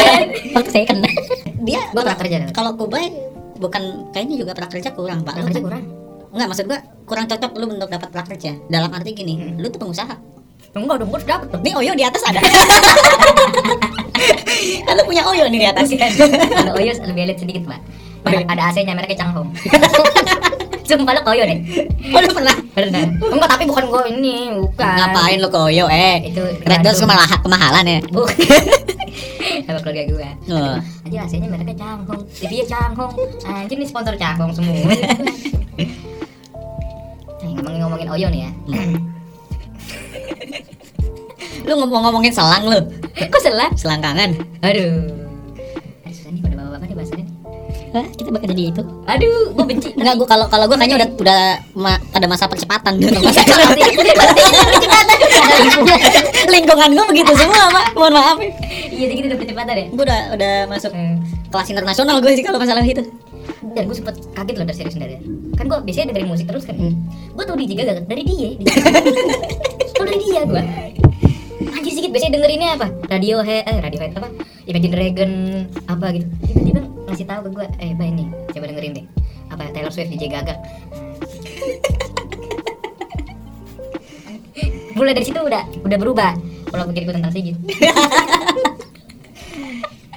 waktu saya kena dia Gua pernah kerja. kalau Kubai bukan kayaknya juga prakerja kurang pak Pernah kerja kurang. Enggak maksud gua kurang cocok lu untuk dapat prakerja dalam arti gini lu tuh pengusaha Enggak dong, gua udah dapet tuh. nih Oyo di atas ada lu punya Oyo nih di atas Kalau Oyo lebih elit sedikit pak. Ada, ada AC-nya mereknya Changhong. Sumpah lo ke Oyo deh. oh lu pernah Bener. Enggak, tapi bukan gua ini, bukan. ngapain lu ke Oyo eh Itu Red Doors kemalah- kemahalan ya Bu. Sama keluarga gua. Oh. Anjir AC-nya mereknya Changhong. TV-nya Changhong. Anjir nih sponsor Changhong semua. Nih, ngomongin-ngomongin Oyo nih ya. lu ngomong-ngomongin selang lu Kok selang? selangkangan Aduh. Aduh, susah nih pada bapak-bapak nih bahasanya. Hah, kita bakal jadi itu? Aduh, gua benci. enggak gua kalau kalau gua kayaknya udah udah ma- pada masa percepatan gitu. Masa lingkungan gua begitu semua pak. Mohon maaf. Ya. Iya, jadi kita udah percepatan ya. gua udah udah masuk Hmm. kelas internasional gue sih kalau masalah itu. Dan gue sempet kaget loh dari serius dari Kan gue biasanya dengerin musik terus kan. Hmm. Gue tau DJ Gaga dari dia Tau dari dia gue Anjir sedikit biasanya dengerinnya apa? Radiohead, eh Radiohead apa? Imagine Dragon apa gitu. Tiba-tiba ngasih tahu ke gue Eh bah ini. Coba dengerin deh. Apa Taylor Swift DJ Gaga? Mulai dari situ udah udah berubah. Kalau pikir gue tentang Sigit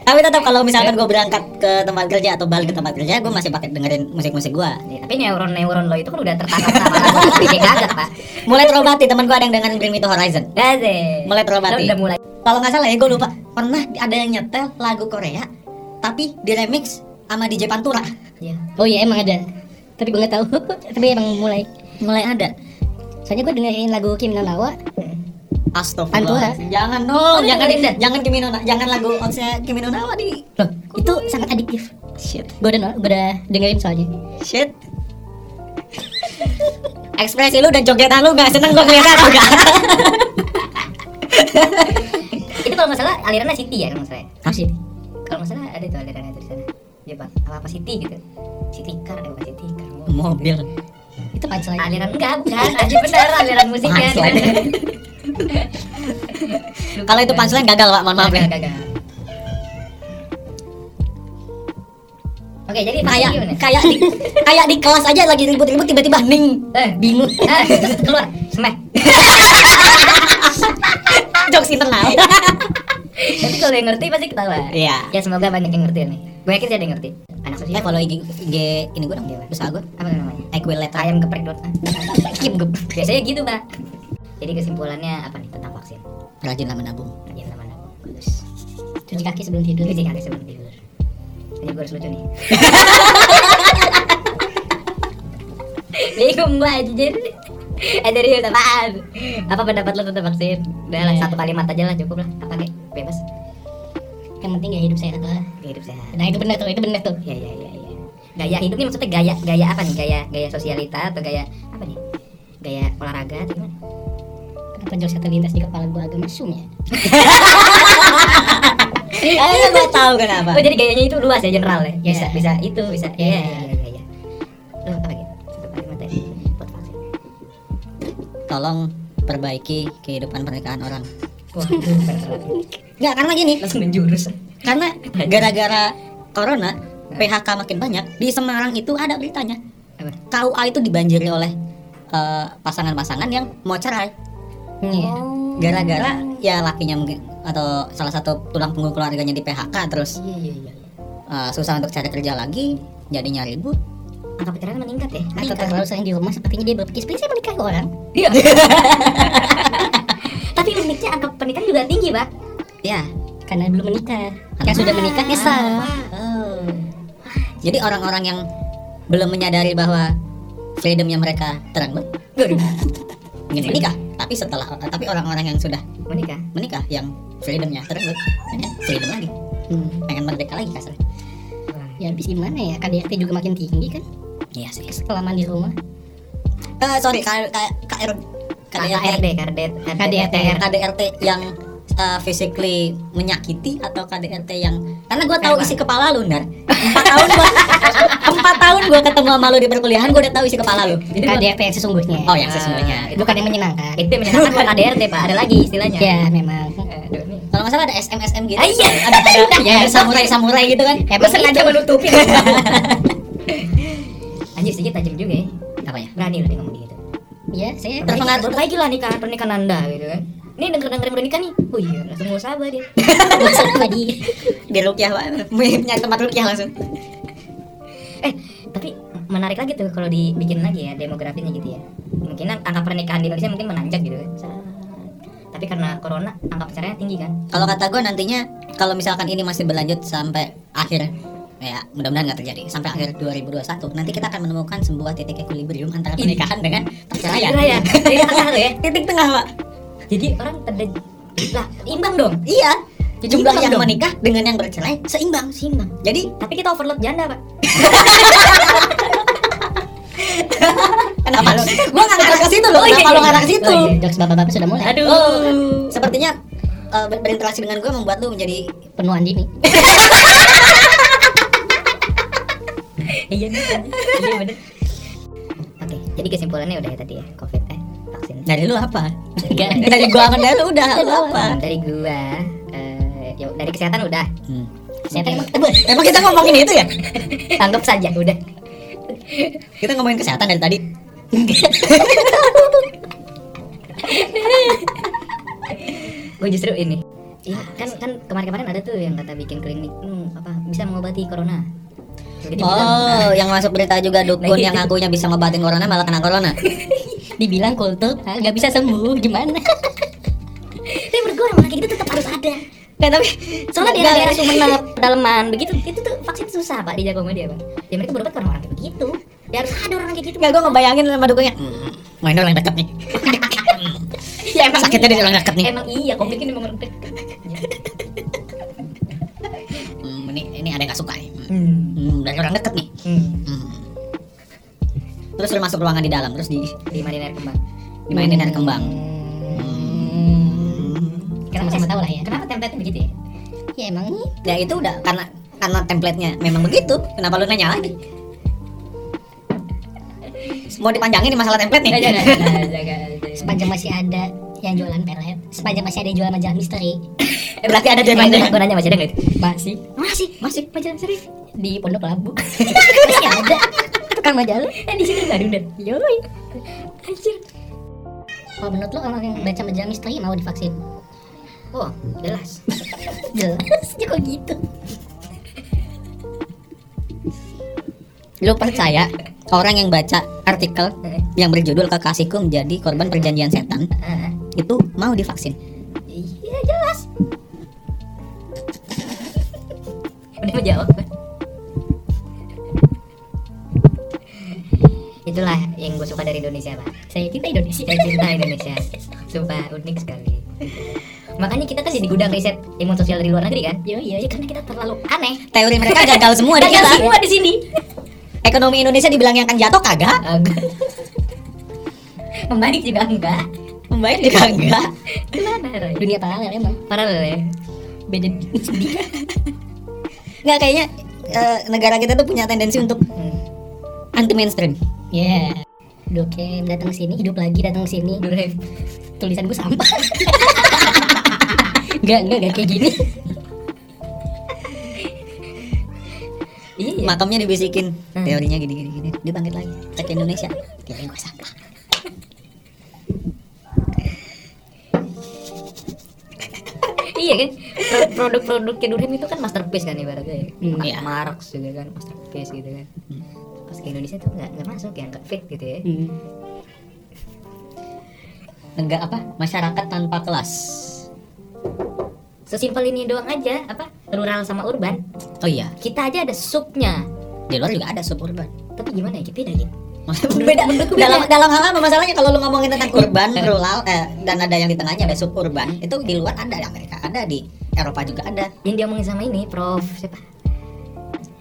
tapi tetap kalau misalkan gue berangkat ke tempat kerja atau balik ke tempat kerja gue masih pakai dengerin musik-musik gue Ya, Tapi neuron-neuron lo itu kan udah tertanam sama lagu DJ Gaga pak. Mulai terobati teman gue ada yang dengan Bring Me to Horizon. Dade. Mulai terobati. Lo udah mulai. Kalau nggak salah ya gue lupa. Pernah ada yang nyetel lagu Korea tapi di remix sama DJ Pantura Ya. oh iya emang ada tapi gue nggak tahu tapi emang mulai mulai ada soalnya gue dengerin lagu Kim No Nawa Astagfirullah. Pantura. Jangan dong, Oh, jangan jangan Kimi no Na- jangan lagu Onse Kimi no Nawa di loh itu sangat adiktif shit. gue udah gue udah dengerin soalnya Shit. Ekspresi lu dan jogetan lu gak seneng gue kelihatan juga. Itu kalau nggak salah alirannya City ya kalau nggak salah. Kalau nggak salah ada tuh alirannya itu di sana. Ya bang, apa apa City gitu. City car, eh bukan City car. Mobil. itu punchline Aliran enggak, bukan. Aja benar aliran musiknya. Kalau itu punchline gagal pak, mohon maaf ya. Gagal. Oke, jadi Kayak kayak di kayak di kelas aja lagi ribut-ribut tiba-tiba ning Eh, bingung. eh, keluar, semek. Jokes internal. Tapi kalau yang ngerti pasti ketawa. Iya. Ya semoga banyak yang ngerti nih. Gue yakin sih ada yang ngerti. Anak Eh sosial follow IG, IG ini gue dong, usaha gue. apa namanya? Equiletter. Ayam geprek dot. Kim gep. Biasanya gitu, Pak. Jadi kesimpulannya apa nih tentang vaksin? Rajinlah menabung. Rajin sama anak. Bagus. cuci kaki sebelum tidur cuci kaki sebelum tidur ini gue harus lucu nih bingung gue anjir eh dari apaan apa pendapat lo tentang vaksin udah lah Iya. satu kalimat aja lah cukup lah apa kayak bebas. Yang penting gaya hidup sehat lah Gaya hidup sehat. Nah itu benar tuh itu benar tuh. Ya ya ya ya. Gaya hidup ini maksudnya gaya gaya apa nih? Gaya gaya sosialita atau gaya apa nih? Gaya olahraga atau gimana? Kenapa jokes terlintas di kepala gua agak mesum ya. Kayaknya gue tahu kenapa. oh jadi gayanya itu luas ya general ya? Bisa Iya. bisa itu bisa. Iya. ya ya ya ya lo apa gitu satu Tolong perbaiki kehidupan pernikahan orang. Enggak, karena gini, langsung menjurus karena gara-gara corona PHK makin banyak di Semarang itu ada beritanya. KUA itu dibanjiri oleh eh, pasangan-pasangan yang mau cerai. Iya. Gara-gara ya lakinya mungkin atau salah satu tulang punggung keluarganya di PHK terus. Iya iya iya. Eh, susah untuk cari kerja lagi jadinya ribut. Angka perceraian meningkat ya? Atau terlalu sering di rumah sepertinya dia berpikir seperti saya menikah ke orang. Iya. tapi uniknya angka pernikahan juga tinggi pak. Ya karena belum menikah. Yang sudah menikah nyesal Oh. jadi orang-orang yang belum menyadari bahwa freedomnya mereka terenggut ingin menikah tapi setelah tapi orang-orang yang sudah menikah. menikah yang freedomnya terenggut pengen freedom lagi. Hmm. pengen merdeka lagi kasar. Ya habis gimana ya? KDRT juga makin tinggi kan? Iya sih. Kelamaan di rumah. Eh, sorry K, K, KR, KRD KRD KDRT. KDRT yang uh, physically menyakiti atau KDRT yang karena gue tahu isi kepala lu nar. Empat tahun gue empat tahun gue ketemu sama lu di perkuliahan gue udah tahu isi kepala lu. KDRT yang sesungguhnya. Oh yang sesungguhnya. Bukan yang menyenangkan. Itu yang menyenangkan bukan KDRT pak. Ada lagi istilahnya. Ya memang. Kalau nggak salah ada SMSM gitu Ah, iya. ada ada ya samurai samurai gitu kan. Gue sengaja menutupi. Anjir sedikit tajam juga ya. Apa ya? Berani lu dia ngomong gitu ya saya Terpengaruh Perbaiki lah nikah pernikahan anda gitu kan. Ini denger-denger yang udah nikah nih. Oh iya langsung mau sabar dia. Masa tadi di rukyah pak nyari tempat rukyah langsung. Eh tapi menarik lagi tuh kalau dibikin lagi ya demografinya gitu ya. Mungkin angka pernikahan di Indonesia mungkin menanjak gitu. Kan Tapi karena corona angka perceraian tinggi kan? Kalau kata gue nantinya kalau misalkan ini masih berlanjut sampai akhir ya mudah-mudahan nggak terjadi. Sampai akhir 2021 nanti kita akan menemukan sebuah titik equilibrium antara pernikahan dengan perceraian Perceraian Jadi tengah tuh ya? Titik tengah pak. Jadi orang ada Lah imbang dong? Iya. Jadi jumlah yang dong. menikah dengan yang bercerai seimbang. Seimbang. Jadi Tapi kita overload janda pak. Kenapa lu? Gua nggak ngarah ke situ loh. Oh, iya, kenapa lu iya. ngarah ke situ? Oh, iya, jokes bapak-bapak sudah mulai. Aduh. Oh, sepertinya ber- berinteraksi dengan gua membuat lu menjadi penuhan dini Iya Iya bener. Oke jadi kesimpulannya udah ya tadi ya Covid eh vaksin. Dari lu apa? Dari gua. Kan dari lu udah lu apa? Dari gua. Eh, ya dari kesehatan udah. Hmm. saya emang emang kita ngomongin itu ya? Anggap saja udah. Kita ngomongin kesehatan dari tadi. Gue justru ini. Iya, kan kan kemarin-kemarin ada tuh yang kata bikin klinik hmm, apa bisa mengobati corona Oh, yang masuk berita juga dukun Nah, yang ngakunya bisa ngobatin corona malah kena corona. dibilang kultur nggak bisa sembuh gimana tapi menurut gue orang kayak gitu tetap harus ada Nggak, tapi soalnya di daerah Sumeneb pedalaman begitu itu tuh vaksin susah pak di Jagomo dia bang ya mereka berobat karena orang kayak begitu ya harus ada orang kayak gitu nggak gue ngebayangin sama dukunnya. Hmm, main orang deket nih. ya emang Sakitnya di orang deket nih. emang iya konflik ini memang deket Hmm, ini ini ada yang nggak suka nih. hmm. Hmm, dari orang deket nih. hmm. Hmm. Terus lu masuk ruangan di dalam, terus di di marin air kembang dimainin air kembang. kita sama-sama tahu lah ya kenapa template begitu ya ya emang Ya itu udah karena karena template-nya memang begitu. Kenapa lu nanya lagi? Mau dipanjangin nih masalah template nih? sepanjang masih ada yang jualan pelet. Sepanjang masih ada yang jualan majalah misteri. Eh, berarti ada gue demand gue nanya masih ada nggak? Itu masih. Masih? Masih. Majalah serius di pondok labu. Masih ada. Tukang majalah? Eh di sini nggak ada yoi. Anjir. Kalau menurut lo orang yang baca majalah misteri mau divaksin? Oh jelas. Jelas. Ya kok gitu? Lu percaya orang yang baca artikel yang berjudul kekasihku menjadi korban perjanjian setan? Ah, itu mau divaksin? iya jelas. Mau jawab itulah yang gue suka dari Indonesia pak. Saya cinta Indonesia. saya cinta Indonesia. Sumpah unik sekali. Makanya kita kan jadi gudang riset imun sosial dari luar negeri kan? Yo yo ya karena kita terlalu aneh. Teori mereka gagal semua di Gagal kita. semua di sini. Ekonomi Indonesia dibilang yang akan jatuh kagak, membaik juga enggak membaik juga enggak. gimana Roy? dunia paralel emang paralel ya beda Enggak kayaknya eh, negara kita tuh punya tendensi untuk hmm. anti mainstream. ya Dokem datang ke sini hidup lagi datang ke sini Durem. tulisan gue sampah Enggak, enggak, enggak kayak gini iya. Makamnya dibisikin. Hmm. Teorinya gini gini gini. Dia bangkit lagi. Cek Indonesia. Teori gua sampah. Iya kan Pro- produk-produknya Durem itu kan masterpiece kan ibaratnya ya Hmm, iya. Marx juga kan masterpiece gitu kan pas ke Indonesia tuh nggak nggak masuk ya nggak fit gitu ya hmm. Enggak apa? Masyarakat tanpa kelas. sesimpel ini doang aja apa rural sama urban Oh iya, kita aja ada subnya di luar juga ada suburban. tapi gimana ya kita beda gitu beda dalam dalam hal apa masalahnya kalau lu ngomongin tentang urban rural eh, dan ada yang di tengahnya ada suburban itu di luar ada di Amerika ada di Eropa juga ada. Yang dia omongin sama ini Prof siapa?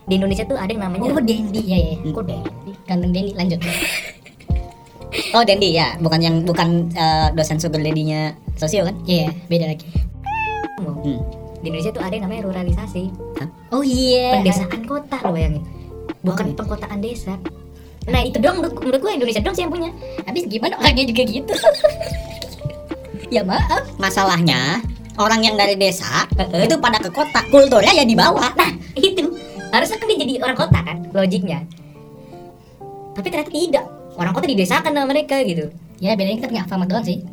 Di Indonesia tuh ada yang namanya Oh Dendi. Ya ya kok deh Ganteng Dendi lanjut. Oh Dendi ya. Bukan yang bukan eh, dosen sugar daddy-nya sosio kan? Iya beda lagi. Hmm. di Indonesia tuh ada yang namanya ruralisasi. Oh iya. Pendesaan kota lo bayangin. Bukan pengkotaan desa. Nah itu dong menurut, menurut gue Indonesia dong sih yang punya. Habis gimana orangnya juga gitu? Ya maaf. Masalahnya orang yang dari desa itu pada ke kota. Kulturnya ya di bawah. Nah itu. Harusnya kan dia jadi orang kota kan logiknya. Tapi ternyata tidak. Orang kota didesakan sama mereka gitu. Ya bedanya kita punya Alfamart doang sih.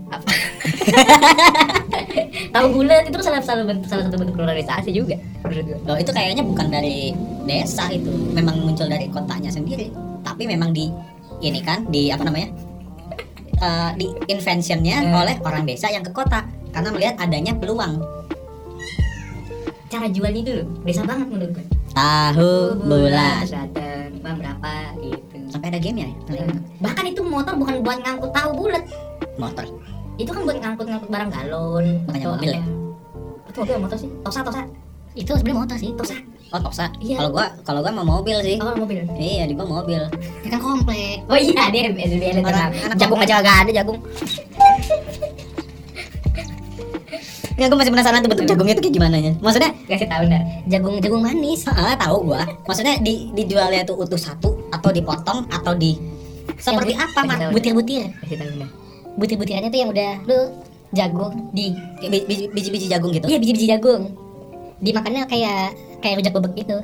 Tahu bulat itu kan salah salah bentuk salah satu bentuk ruralisasi juga menurut gue Loh, itu kayaknya bukan dari desa itu. Memang muncul dari kotanya sendiri. Tapi memang di ini kan di apa namanya? Eh, di inventionnya Hmm. oleh orang desa yang ke kota karena melihat adanya peluang. Cara jualnya dulu desa banget menurut gue. Tahu bulat bang berapa gitu. Sampai ada game ya? Bahkan itu motor bukan buat ngangkut tahu bulat. Motor? Itu kan buat ngangkut-ngangkut barang galon atau mobil ya? itu mobil motor sih. Tosa tosa. Itu sebenarnya motor sih. Tosa. Oh tosa? Iya. kalau gua kalau gua mau mobil sih. Oh mobil. Iya di gua mobil. Ya kan komplek. Oh iya dia SBL Orang- tenang. anak jagung aja gak ada jagung Nggak, gua masih penasaran tuh bentuk jagungnya itu kayak gimana ya maksudnya kasih tahu ntar Jagung jagung manis. Ah tahu gua. Maksudnya di dijualnya itu utuh satu atau dipotong atau di seperti apa Tahu. Butir-butir. Kasih tahu ntar Butir-butirannya tuh yang udah Lu jagung di Bi- bi- biji-biji jagung gitu? Iya biji-biji jagung. Dimakannya kayak Kayak rujak bebek gitu.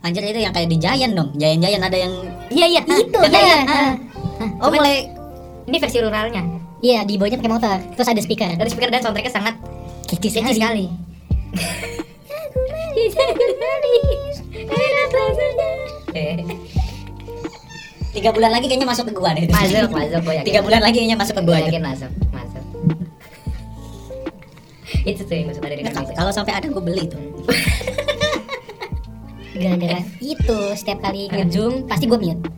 Anjir itu yang kayak di Giant dong. Giant-Giant ada yang iya iya Itu Yang ya kayak- ah. Oh mulai ini versi ruralnya? Iya di bawahnya pakai motor. Terus ada speaker. Dari speaker dan soundtracknya sangat Kecil sekali. Eh, Tiga bulan lagi kayaknya masuk ke gua deh. Masuk masuk yakin. Tiga bulan lagi kayaknya masuk ke gua yakin masuk masuk. Itu tuh yang suka dari Kalau sampai ada gua beli tuh. Gara-gara itu Setiap kali ngezoom Pasti gue mute.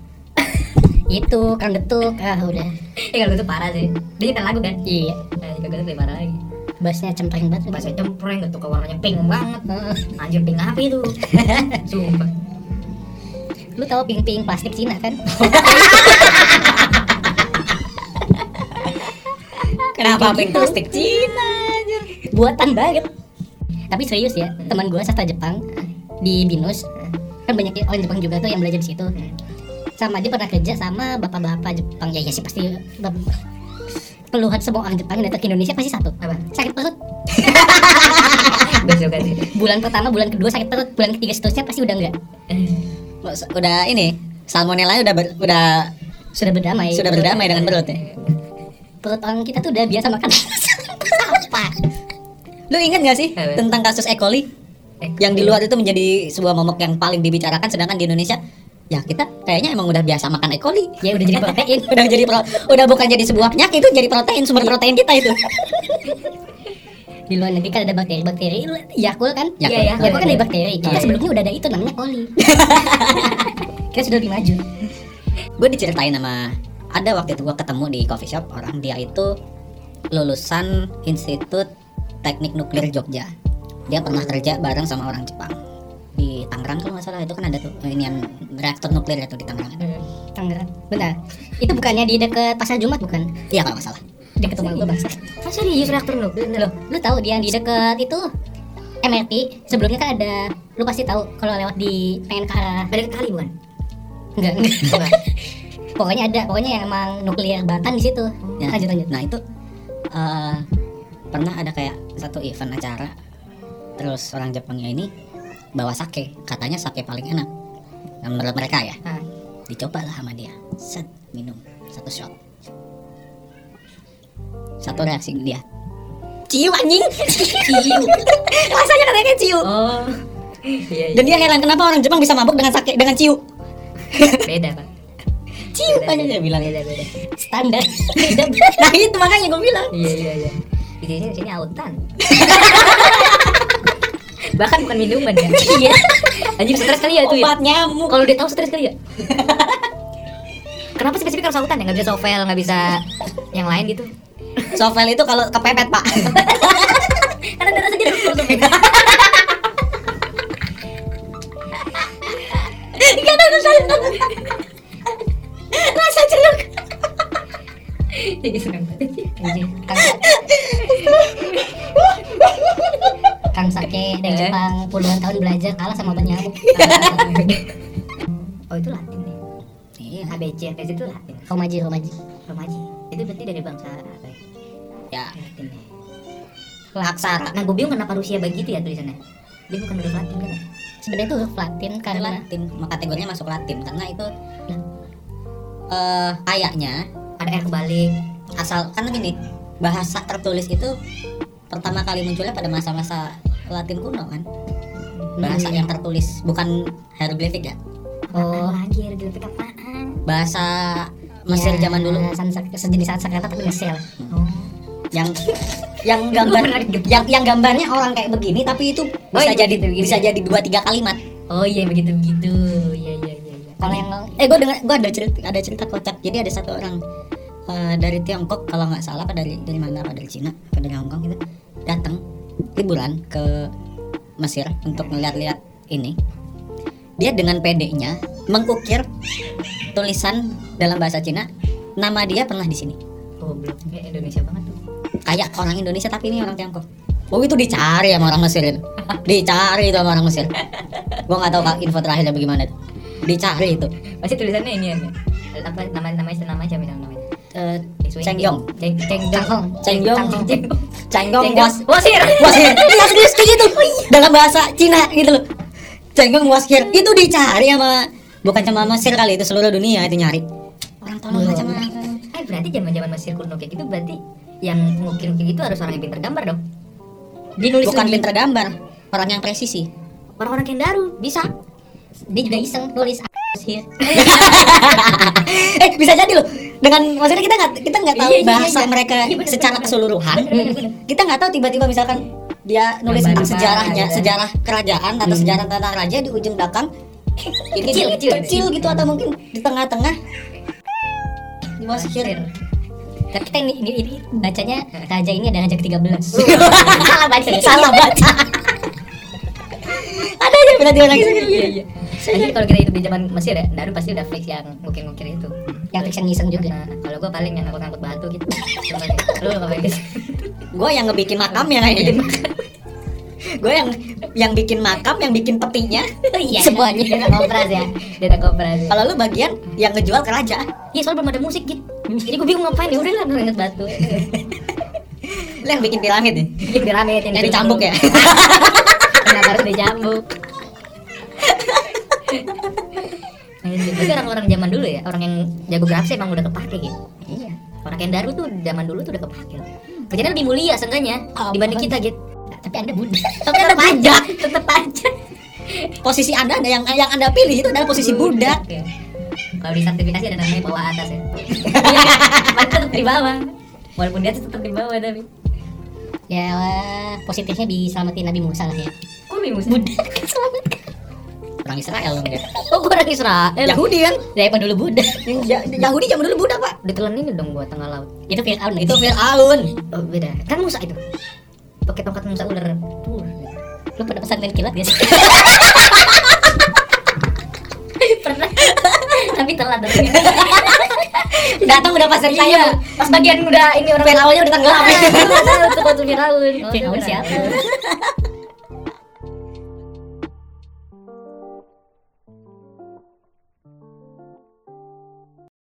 Itu Kang Getuk Ah udah. Ya kalau itu parah sih. Dia nyetel lagu kan? Iya. Nah itu lebih parah lagi Bassnya cempreng banget. Bahasa cempreng gitu ke warnanya pink banget. Anjir pink apa itu? Sumpah. Lu tahu ping-ping plastik Cina kan? Kenapa pink gitu. plastik Cina Buatan banget. Tapi serius ya Teman gue sastra Jepang Di Binus Kan banyak orang Jepang juga tuh yang belajar di situ. Sama dia pernah kerja sama bapak-bapak Jepang. Ya ya sih pasti Keluhan semua orang Jepang yang datang ke Indonesia pasti satu. Apa? Sakit perut. Bulan pertama, bulan kedua sakit perut. Bulan ketiga seterusnya pasti udah enggak. Udah ini Salmonella udah ber- udah Sudah berdamai. Sudah berdamai dengan perut ya? Perut orang kita tuh udah biasa makan. Sampah Lu ingat gak sih Apa? tentang kasus E. coli? Eh, yang di luar itu menjadi sebuah momok yang paling dibicarakan sedangkan di Indonesia ya kita kayaknya emang udah biasa makan E. coli. Ya udah jadi protein. Udah jadi pro, udah bukan jadi sebuah penyakit itu jadi protein sumber protein kita itu. Di luar negeri kan ada bakteri-bakteri lu Yakul kan? Yakult. Iya, Yakul kan Iya. ada bakteri. Kita Iya. sebelumnya udah ada itu namanya coli. Kita sudah lebih maju. Gue diceritain sama ada waktu itu gue ketemu di coffee shop orang dia itu lulusan Institut Teknik Nuklir Jogja. Dia pernah kerja bareng sama orang Jepang di Tangerang kalau nggak salah. Itu kan ada tuh ini yang reaktor nuklir itu di Tangerang. Tangerang. Benar itu bukannya di dekat pasar Jumat bukan? Iya kalau nggak salah. Dekat rumah gue bangsa Ah serius reaktor nuklir. Loh, lu tahu dia yang di dekat itu MRT sebelumnya kan ada lu pasti tahu kalau lewat di pengen ke arah Ada kali bukan? enggak. Enggak. Pokoknya ada pokoknya yang emang nuklir Batan di situ. Ya. lanjut lanjut. nah itu eh, pernah ada kayak satu event acara terus orang Jepangnya ini bawa sake katanya sake paling enak Nah, menurut mereka ya Ah. dicoba lah sama dia set minum satu shot satu reaksi dia ciu anjing ciu rasanya katanya ciu Oh. Iya, iya. dan dia heran kenapa orang Jepang bisa mabuk dengan sake dengan ciu beda, Pak. ciu Beda, aja beda. dia bilang Beda, beda. standar nah itu makanya gue bilang Iya, iya, iya. Di sini sini autan. Bahkan bukan minuman ya. Iya. Anjing stres kali ya itu ya. obat nyamuk Kalau dia tahu stres kali ya. Kenapa spesifik harus autan ya? Nggak bisa sovel, nggak bisa yang lain gitu. Sovel itu kalau kepepet pak Karena darah. Gak ada saya Rasa jeruk Jadi seneng banget. Kang Sake dari Eh. Jepang puluhan tahun belajar kalah sama obat nyamuk Oh itu Latin ya. Iya ABC ABC itu Latin. Romaji Romaji Romaji. Itu berarti dari bangsa apa ya? Ya Latin ya. Aksara Nah gue bingung kenapa Rusia begitu ya tulisannya. Dia bukan huruf Latin kan? ya? sebenarnya itu huruf Latin karena Latin kategorinya masuk Latin Karena itu eh Kayaknya Ada R kebalik. Asal Kan gini Bahasa tertulis itu Pertama kali munculnya pada masa-masa Latin kuno kan Bahasa Hmm. yang tertulis Bukan hieroglifik ya oh lagi hieroglifik apaan? Bahasa Mesir ya, zaman dulu Sansak, sejenis Sanskerta tapi Mesir Oh. yang yang gambar yang yang gambarnya orang kayak begini tapi itu Oh, bisa iya, jadi gitu, gitu. bisa jadi dua tiga kalimat Oh iya begitu begitu. Iya iya iya. iya. kalau yang eh gue dengar gue ada cerita ada cerita kocak jadi ada satu orang eh, dari Tiongkok kalau nggak salah apa dari dari mana? Apa dari Cina apa dari Hongkong gitu. Datang liburan ke Mesir untuk melihat-lihat ini. Dia dengan pedenya mengukir tulisan dalam bahasa Cina nama dia pernah di sini. Oh belum. Kayak Indonesia banget tuh. kayak orang Indonesia tapi ini orang Tiongkok. Oh itu dicari sama orang Mesir itu. Dicari itu sama orang Mesir. Gua nggak tahu info terakhirnya bagaimana itu. Dicari itu. Pasti tulisannya ini ya. Apa nama nama nama aja misalnya namanya. Eh. Cenggong Cengyong. was Wasir. Wasir Iya serius kayak gitu Dalam bahasa Cina gitu. Loh Cenggong wasir. Itu dicari sama Bukan cuma Mesir kali itu seluruh dunia itu nyari. Orang tolong macam mana Eh berarti zaman-zaman Mesir kuno kayak gitu berarti yang ngukir-ngukir gitu harus orang yang pintar gambar dong. Dia nulis Bukan pinter gambar Orang yang presisi. Orang-orang yang daru bisa. dia juga iseng nulis. Here eh bisa jadi loh dengan maksudnya kita nggak kita nggak tahu Iya, iya, bahasa iya. mereka Iya, secara keseluruhan. Kita nggak tahu tiba-tiba misalkan dia nulis tentang sejarahnya gitu. sejarah kerajaan atau sejarah tentang raja di ujung belakang. Ini Kecil, kecil. kecil gitu atau mungkin di tengah-tengah. Di bawah tapi kita ini, ini, ini bacanya raja ini ada raja ke-13 Salah baca. salah baca berarti orang gitu Iya iya. Kalau kita hidup di zaman Mesir ya, Daru pasti udah fix yang ngukir-ngukir itu. yang fix yang iseng juga Nah, kalau gua paling yang ngangkut-ngangkut batu gitu. Ya, Lu ngapain gitu? gue yang ngebikin makam ya kayaknya gue yang yang bikin makam yang bikin petinya Iya. semuanya Dia koperas ya. Dia nggak koperas. Kalau lu bagian yang ngejual ke raja. Iya soalnya belum ada musik gitu. Jadi gue bingung ngapain ya udah lah ngangkut batu. Lu yang bikin piramid ya. Jadi dirametin. Dari cambuk ya. Kenapa harus dicambuk? Anjir, Tapi orang-orang zaman dulu ya, orang yang jago grafis emang udah kepake gitu. Iya. Orang yang daru tuh zaman dulu tuh udah kepake. Kerjanya lebih mulia seenggaknya Apa? dibanding kita gitu. tapi anda muda Tapi tetap aja, tetap aja. Posisi Anda ada yang yang Anda pilih itu adalah posisi budak. Kalau di sertifikasi ada namanya bawah atas ya. Iya, tetap di bawah. Walaupun dia tetap di bawah tapi. ya positifnya diselamatin Nabi Musa lah ya Kok Nabi Musa? Buddha kan selamat Orang Israel dong dia. Oh, gua orang Israel. Yahudi kan? daripada dulu Buddha Yahudi zaman dulu Buddha, Pak. Ditelan ini dong gua tengah laut. itu Fir'aun Itu Fir'aun. Oh, beda. Kan Musa itu. Pakai tongkat Musa ular. Tuh. lu pada pesantren kilat guys Pernah. Tapi telat datang. datang udah pasar Iya, saya pas bagian udah ini orang Fir'aunnya udah tenggelam. Itu waktu Firaun. Fir'aun siapa